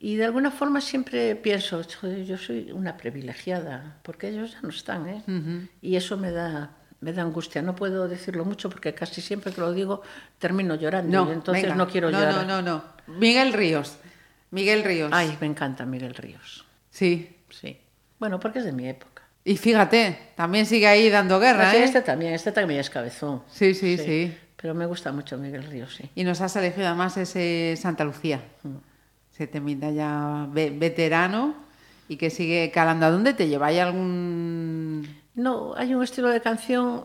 Y de alguna forma siempre pienso, "Joder, yo soy una privilegiada, porque ellos ya no están, ¿eh? Y eso me da, me da angustia. No puedo decirlo mucho porque casi siempre que lo digo termino llorando. No, y entonces venga. no quiero no, llorar. No, no, no. Miguel Ríos. Miguel Ríos. Ay, me encanta Miguel Ríos. Sí. Sí. Bueno, porque es de mi época. Y fíjate, también sigue ahí dando guerra, ¿eh? este también, este también es cabezón. Sí, sí, sí. Pero me gusta mucho Miguel Ríos, sí. Y nos has elegido además ese Santa Lucía. Ese temita ya ve- veterano y que sigue calando. ¿A dónde te lleva? ¿Hay algún...? No, hay un estilo de canción.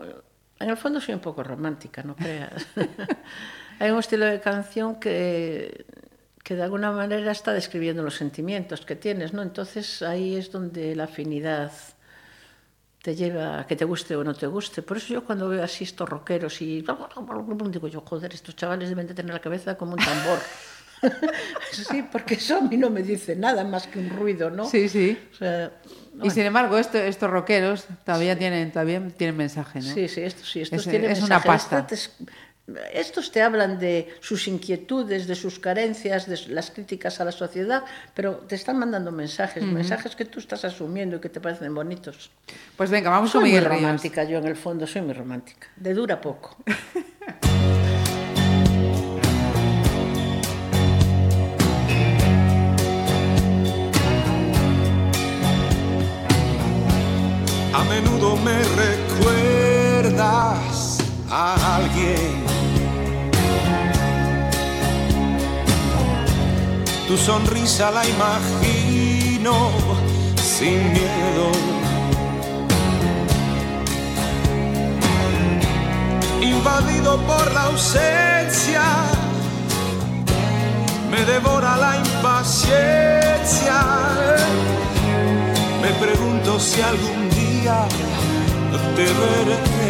En el fondo soy un poco romántica, no creas. hay un estilo de canción que, que de alguna manera está describiendo los sentimientos que tienes, ¿no? Entonces ahí es donde la afinidad te lleva a que te guste o no te guste. Por eso yo cuando veo así estos rockeros y digo yo, joder, estos chavales deben de tener la cabeza como un tambor. sí, porque eso a mí no me dice nada más que un ruido, ¿no? Sí, sí. O sea, Y sin embargo, esto- estos rockeros todavía tienen, todavía tienen mensaje, ¿no? Sí, sí, estos sí, estos Es- tienen es una mensajes. pasta. Estos, te hablan de sus inquietudes, de sus carencias, de las críticas a la sociedad, pero te están mandando mensajes, mensajes que tú estás asumiendo y que te parecen bonitos. Pues venga, vamos soy con Miguel muy Ríos. romántica, yo en el fondo soy muy romántica. De dura poco. A menudo me recuerdas a alguien. Tu sonrisa la imagino sin miedo. Invadido por la ausencia, me devora la impaciencia. Me pregunto si algún día te veré.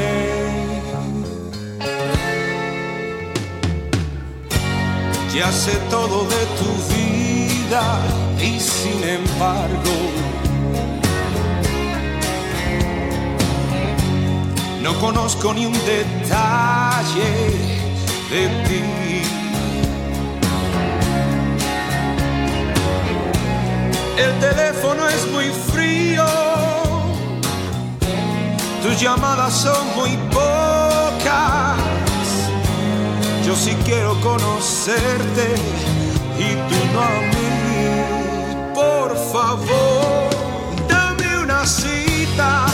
Ya sé todo de tu vida y sin embargo no conozco ni un detalle de ti. El teléfono es muy frío, tus llamadas son muy pocas. Yo sí quiero conocerte y tú no a mí. Por favor, dame una cita,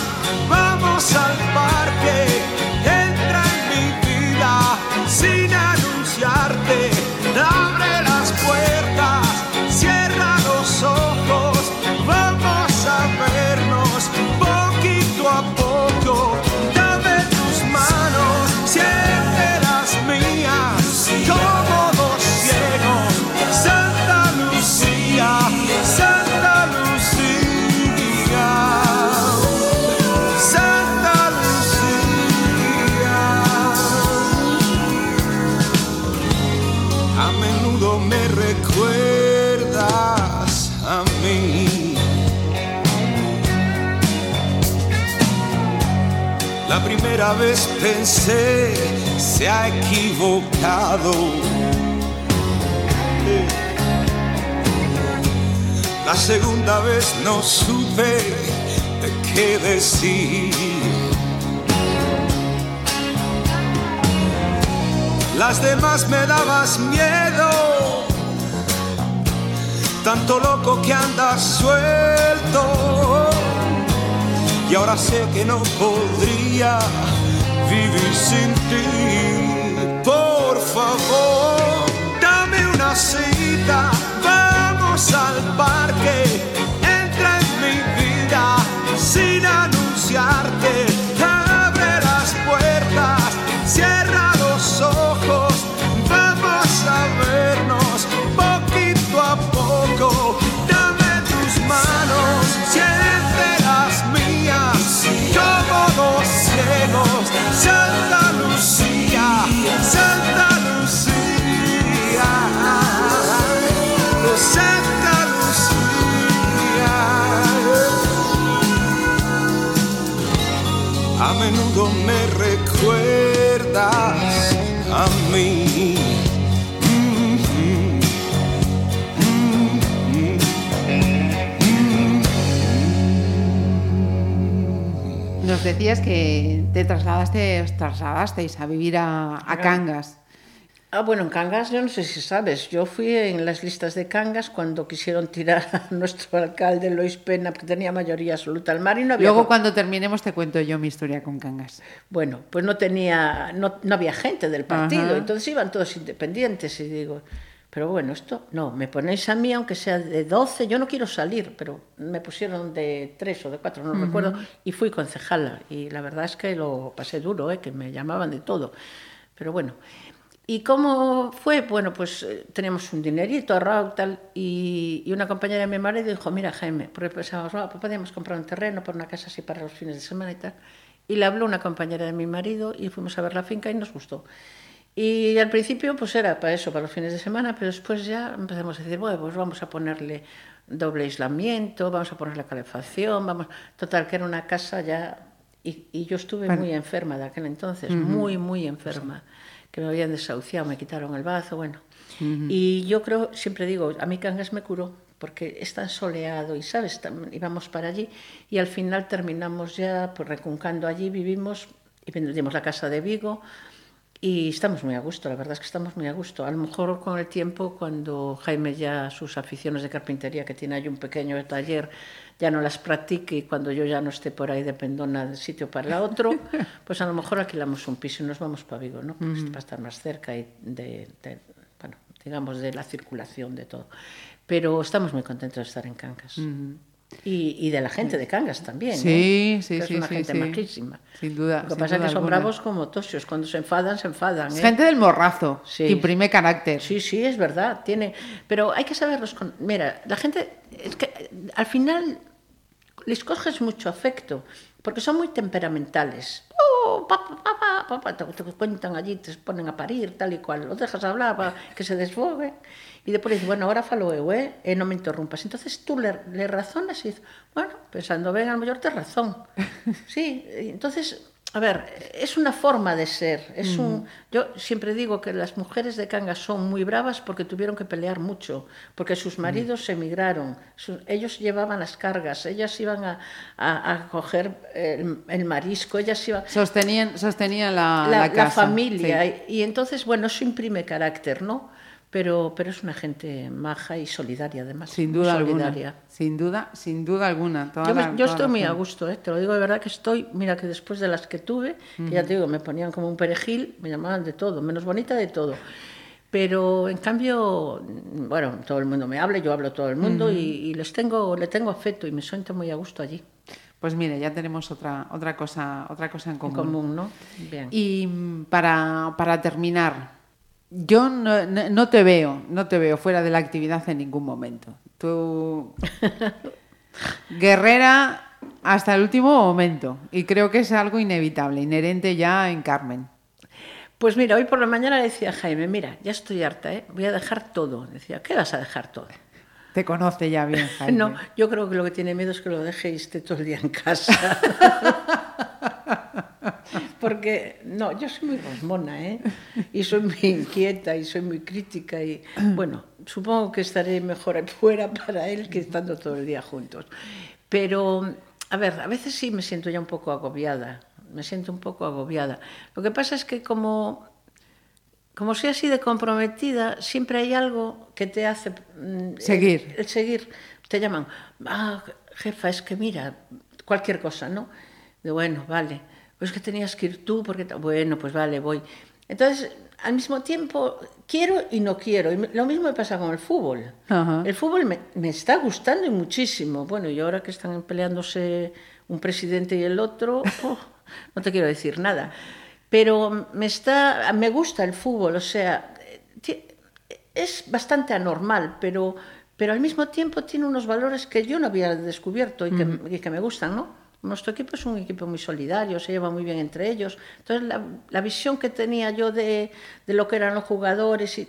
vamos al parque, primera vez pensé, se ha equivocado. La segunda vez no supe qué decir. Las demás me dabas miedo, tanto loco que andas suelto. Y ahora sé que no podría vivir sin ti. Por favor, dame una cita, vamos al parque, entra en mi vida sin anunciarte. Menudo me recuerdas a mí. Nos decías que te trasladaste, os trasladasteis a vivir a, a Cangas. Ah, bueno, en Cangas, yo no sé si sabes, yo fui en las listas de Cangas cuando quisieron tirar a nuestro alcalde Lois Pena, porque tenía mayoría absoluta al mar y no había... Luego, cuando terminemos, te cuento yo mi historia con Cangas. Bueno, pues no tenía, no, no había gente del partido, Ajá. entonces iban todos independientes y digo, Pero bueno, esto no, me ponéis a mí, aunque sea de 12, yo no quiero salir, pero me pusieron de 3 o de 4, no recuerdo, y fui concejala. Y la verdad es que lo pasé duro, ¿eh? que me llamaban de todo. Pero bueno, ¿y cómo fue? Bueno, pues eh, teníamos un dinerito ahorrado tal, y, y una compañera de mi marido dijo, mira Jaime, porque pensábamos, "Ah, pues podíamos comprar un terreno por una casa así para los fines de semana y tal. Y le habló una compañera de mi marido y fuimos a ver la finca y nos gustó. Y al principio pues era para eso, para los fines de semana, pero después ya empezamos a decir, bueno, pues vamos a ponerle doble aislamiento, vamos a ponerle calefacción, vamos... Total, que era una casa ya... Y, y yo estuve Bueno. muy enferma de aquel entonces, muy, muy enferma, que me habían desahuciado, me quitaron el bazo, bueno. Y yo creo, siempre digo, a mí Cangas me curó, porque es tan soleado y, ¿sabes? Íbamos para allí y al final terminamos ya pues, recuncando allí, vivimos y vendimos la casa de Vigo y estamos muy a gusto, la verdad es que estamos muy a gusto. A lo mejor con el tiempo, cuando Jaime ya sus aficiones de carpintería, que tiene ahí un pequeño taller, ya no las practique y cuando yo ya no esté por ahí de pendona de sitio para otro, pues a lo mejor alquilamos un piso y nos vamos para Vigo, ¿no? Pues para estar más cerca y de, de- bueno, digamos, de la circulación de todo. Pero estamos muy contentos de estar en Cangas. Y, y de la gente de Cangas también. Sí, ¿eh? sí, Que sí, Es una sí, gente sí. majísima. Sin duda, Lo que pasa es que son alguna. bravos como tosios. Cuando se enfadan, se enfadan. Es ¿eh? gente del morrazo, Sí. que imprime carácter. Sí, sí, es verdad. Tiene, pero hay que saberlos. Con... Mira, la gente es que eh, al final les coges mucho afecto porque son muy temperamentales. Oh, papá, papá, papá, te, te cuentan allí, te ponen a parir, tal y cual. Los dejas hablar para que se desfogue. Y después dices, bueno, ahora falo eu, eh? e non me interrumpas. Entonces tú le, le razonas y dices, bueno, pensando ben, a lo mejor te razón. Sí, entonces, a ver, es una forma de ser. Es un, yo siempre digo que las mujeres de Cangas son muy bravas porque tuvieron que pelear mucho, porque sus maridos se emigraron, su- ellos llevaban las cargas, ellas iban a, a, a coger el, el marisco, ellas iban Sostenían, sostenían la, la, la la casa. familia. sí. Y, y entonces, bueno, eso imprime carácter, ¿no? Pero, pero es una gente maja y solidaria, además. Sin duda solidaria. alguna. Sin duda, sin duda alguna. Toda Yo, me- la- yo toda estoy muy a gusto, ¿eh? te lo digo de verdad que estoy, mira que después de las que tuve, que ya te digo, me ponían como un perejil, me llamaban de todo, menos bonita de todo. Pero en cambio, bueno, todo el mundo me habla, yo hablo a todo el mundo y, y les tengo, le tengo afecto y me siento muy a gusto allí, Pues mire, ya tenemos otra, otra, cosa, otra cosa en en común. común, ¿no? Bien. Y para, para terminar, yo no, no- te veo, no te veo fuera de la actividad en ningún momento. Tú, guerrera hasta el último momento. Y creo que es algo inevitable, inherente ya en Carmen. Pues mira, hoy por la mañana le decía a Jaime, mira, ya estoy harta, ¿eh? voy a dejar todo. Decía, ¿qué vas a dejar todo? Te conoce ya bien, Jaime. No, yo creo que lo que tiene miedo es que lo deje y esté todo el día en casa. Porque, no, yo soy muy rosmona, ¿eh? Y soy muy inquieta y soy muy crítica y, bueno, supongo que estaré mejor fuera para él que estando todo el día juntos. Pero, a ver, a veces sí me siento ya un poco agobiada, me siento un poco agobiada. Lo que pasa es que como como soy así de comprometida, siempre hay algo que te hace mm, Seguir. El, el seguir. Te llaman, ah, jefa, es que mira, cualquier cosa, ¿no? De bueno, vale. Pues que tenías que ir tú, porque bueno, pues vale, voy. Entonces, al mismo tiempo, quiero y no quiero. Y lo mismo me pasa con el fútbol. Ajá. El fútbol me, me está gustando y muchísimo. Bueno, y ahora que están peleándose un presidente y el otro, oh, no te quiero decir nada. Pero me, está, me gusta el fútbol, o sea, es bastante anormal, pero, pero al mismo tiempo tiene unos valores que yo no había descubierto y que, y que me gustan, ¿no? Nuestro equipo es un equipo muy solidario, se lleva muy bien entre ellos. Entonces, la, la visión que tenía yo de, de lo que eran los jugadores y,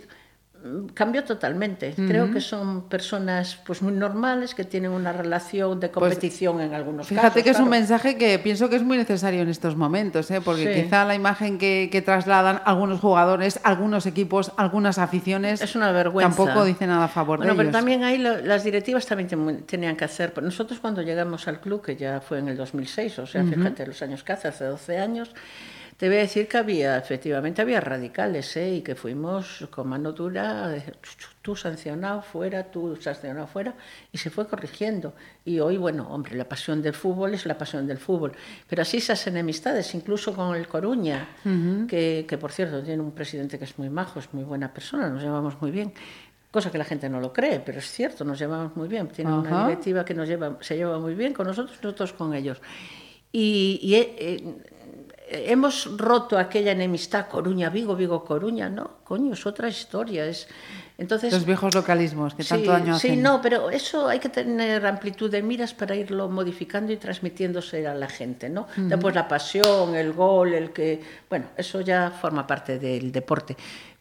cambió totalmente. Creo que son personas pues muy normales, que tienen una relación de competición en algunos Pues, Fíjate casos. que es un mensaje que pienso que es muy necesario en estos momentos, ¿eh? porque Sí. quizá la imagen que, que trasladan algunos jugadores, algunos equipos, algunas aficiones, Es una vergüenza. tampoco dice nada a favor Bueno, de pero ellos. también ahí lo- las directivas también ten- tenían que hacer. Pues Nosotros cuando llegamos al club, que ya fue en el 2006, o sea, fíjate los años que hace, hace 12 años, te voy a decir que había, efectivamente, había radicales, ¿eh? y que fuimos con mano dura, de, "Chu, chu, tú sancionado fuera, tú sancionado fuera, y se fue corrigiendo. Y hoy, bueno, hombre, la pasión del fútbol es la pasión del fútbol, pero así esas enemistades, incluso con el Coruña, que, que por cierto tiene un presidente que es muy majo, es muy buena persona, nos llevamos muy bien, cosa que la gente no lo cree, pero es cierto, nos llevamos muy bien. Tiene una directiva que nos lleva, se lleva muy bien con nosotros, nosotros con ellos. Y, y, eh, eh, hemos roto aquella enemistad Coruña-Vigo, Vigo-Coruña, ¿no? Coño, es otra historia. Es, entonces, Los viejos localismos que tanto sí, daño sí, hacen. no, pero eso hay que tener amplitud de miras para irlo modificando y transmitiéndose a la gente, ¿no? Después la pasión, el gol, el que, bueno, eso ya forma parte del deporte.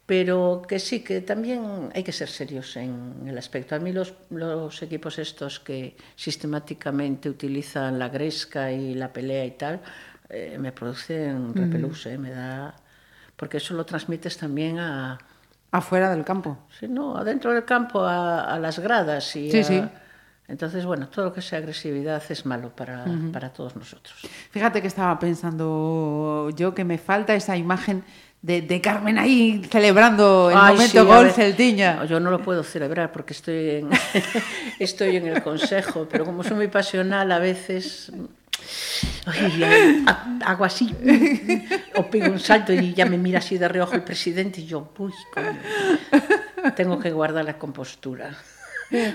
Pero que sí, que también hay que ser serios en el aspecto. A mí los, los equipos estos que sistemáticamente utilizan la gresca y la pelea y tal, eh, me producen repelús, eh, me da... Porque eso lo transmites también a, Afuera del campo. Sí, no, adentro del campo, a, a las gradas. Y Sí, a- sí. Entonces, bueno, todo lo que sea agresividad es malo para, para todos nosotros. Fíjate que estaba pensando yo que me falta esa imagen de, de Carmen ahí celebrando el Ay, momento sí, gol Celtiña. no, Yo no lo puedo celebrar porque estoy en, estoy en el consejo, pero como soy muy pasional a veces... ay, hago así, o pego un salto y ya me mira así de reojo el presidente y yo, uy, coño, tengo que guardar la compostura.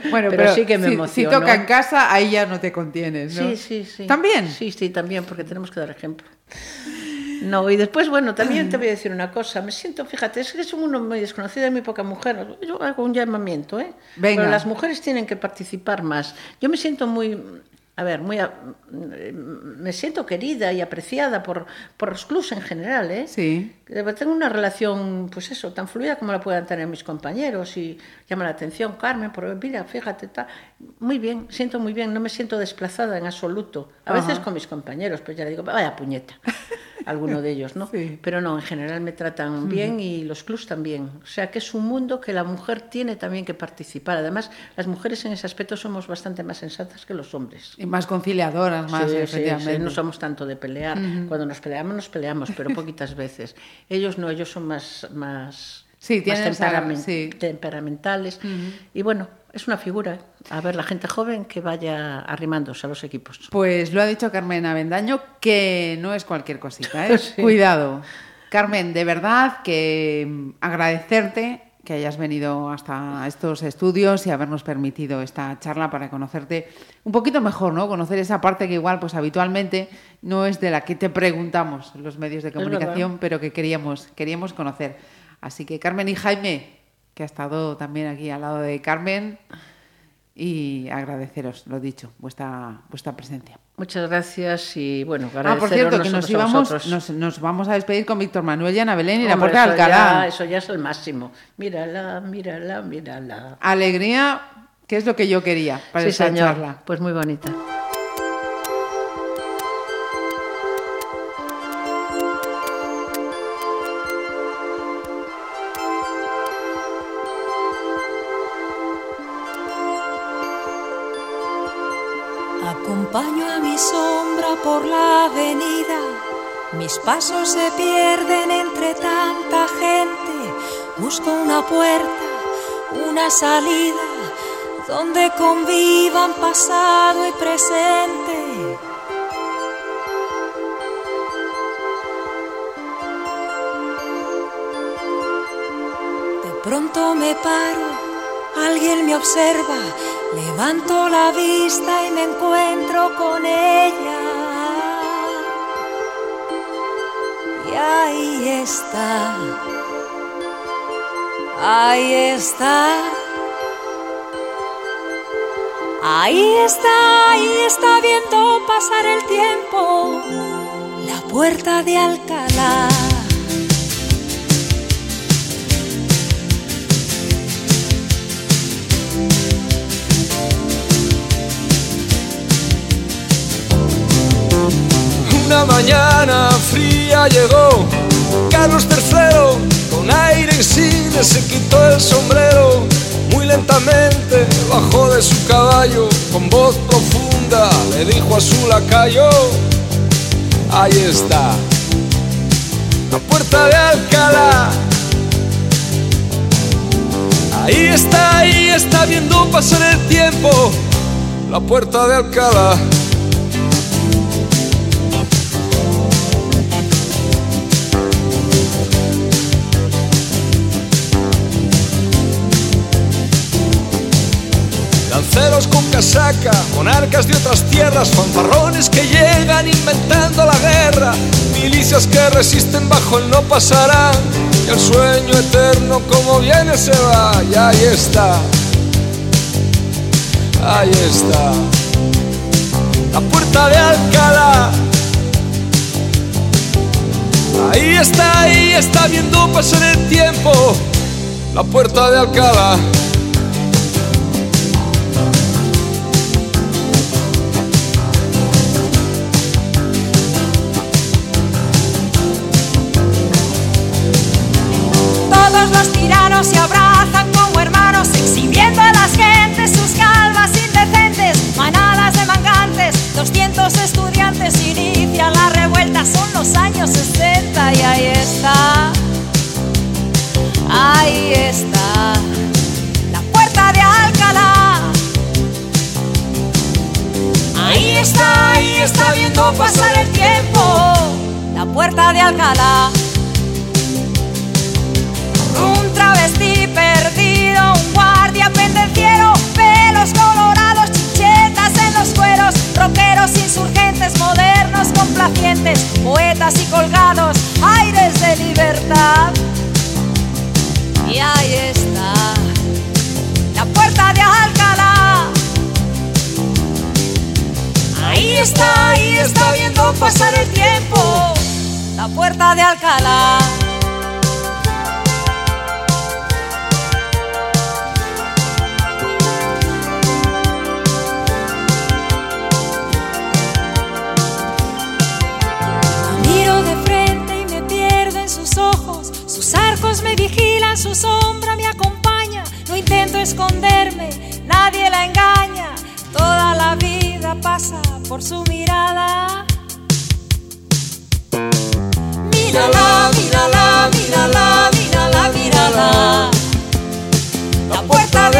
Bueno, pero, sí que me si, si toca en casa, ahí ya no te contienes, ¿no? Sí, sí, sí. ¿También? Sí, sí, también, porque tenemos que dar ejemplo. No, y después, bueno, también te voy a decir una cosa. Me siento, fíjate, es que es un mundo muy desconocido, hay muy poca mujer. Yo hago un llamamiento, ¿eh? Venga. Pero las mujeres tienen que participar más. Yo me siento muy, a ver, muy, a- me siento querida y apreciada por, por los clubs en general, ¿eh? Sí. Eh, Tengo una relación, pues eso, tan fluida como la puedan tener mis compañeros y llama la atención, Carmen, pero mira, fíjate, está muy bien, siento muy bien, no me siento desplazada en absoluto. A veces con mis compañeros, pues ya le digo, vaya puñeta, alguno de ellos, ¿no? Sí. Pero no, en general me tratan bien y los clubs también. O sea que es un mundo que la mujer tiene también que participar. Además, las mujeres en ese aspecto somos bastante más sensatas que los hombres. Y más conciliadoras, más Sí, efectivamente. sí, no somos tanto de pelear. Cuando nos peleamos, nos peleamos, pero poquitas veces. Ellos no, ellos son más, más, Sí, más esa- temperamentales. Y bueno, es una figura. A ver, la gente joven que vaya arrimándose a los equipos. Pues lo ha dicho Carmen Avendaño, que no es cualquier cosita, ¿eh? Sí. Cuidado. Carmen, de verdad que mm, agradecerte que hayas venido hasta estos estudios y habernos permitido esta charla para conocerte un poquito mejor, ¿no? Conocer esa parte que igual, pues habitualmente no es de la que te preguntamos los medios de comunicación, pero que queríamos, queríamos conocer. Así que Carmen y Jaime, que ha estado también aquí al lado de Carmen, y agradeceros, lo dicho, vuestra, vuestra presencia. Muchas gracias y bueno, Ah, por agradeceros cierto, que nos íbamos, nos, nos vamos a despedir con Víctor Manuel y Ana Belén y la puerta de Alcalá. ya- eso ya es el máximo. Mírala, mírala, mírala. Alegría, que es lo que yo quería para sí, esta señor. charla. Pues muy bonita. Mi sombra por la avenida, mis pasos se pierden entre tanta gente. Busco una puerta, una salida, donde convivan pasado y presente. De pronto me paro, alguien me observa, levanto la vista y me encuentro con ella. Y ahí está, ahí está. Ahí está, ahí está viendo pasar el tiempo, la puerta de Alcalá. Una mañana fría llegó Carlos III con aire insigne se quitó el sombrero muy lentamente bajó de su caballo con voz profunda le dijo a su lacayo ahí está la puerta de Alcalá. Ahí está ahí está viendo pasar el tiempo la puerta de Alcalá monarcas de otras tierras, fanfarrones que llegan inventando la guerra, milicias que resisten bajo el no pasará, y el sueño eterno como viene se va, y ahí está, ahí está, la puerta de Alcalá. Ahí está, ahí está viendo pasar el tiempo, la puerta de Alcalá. Pasar el tiempo, la puerta de Alcalá. Un travesti perdido, un guardia pendenciero, pelos colorados, chichetas en los cueros, rockeros insurgentes, modernos complacientes, poetas y colgados, aires de libertad. Y ahí Está, ahí está viendo pasar el tiempo, la puerta de Alcalá. La miro de frente y me pierdo en sus ojos. Sus arcos me vigilan, su sombra me acompaña. No intento esconderme, nadie la engaña. Toda la vida pasa por su mirada. Mírala, mírala, mírala, mírala, mírala. La puerta de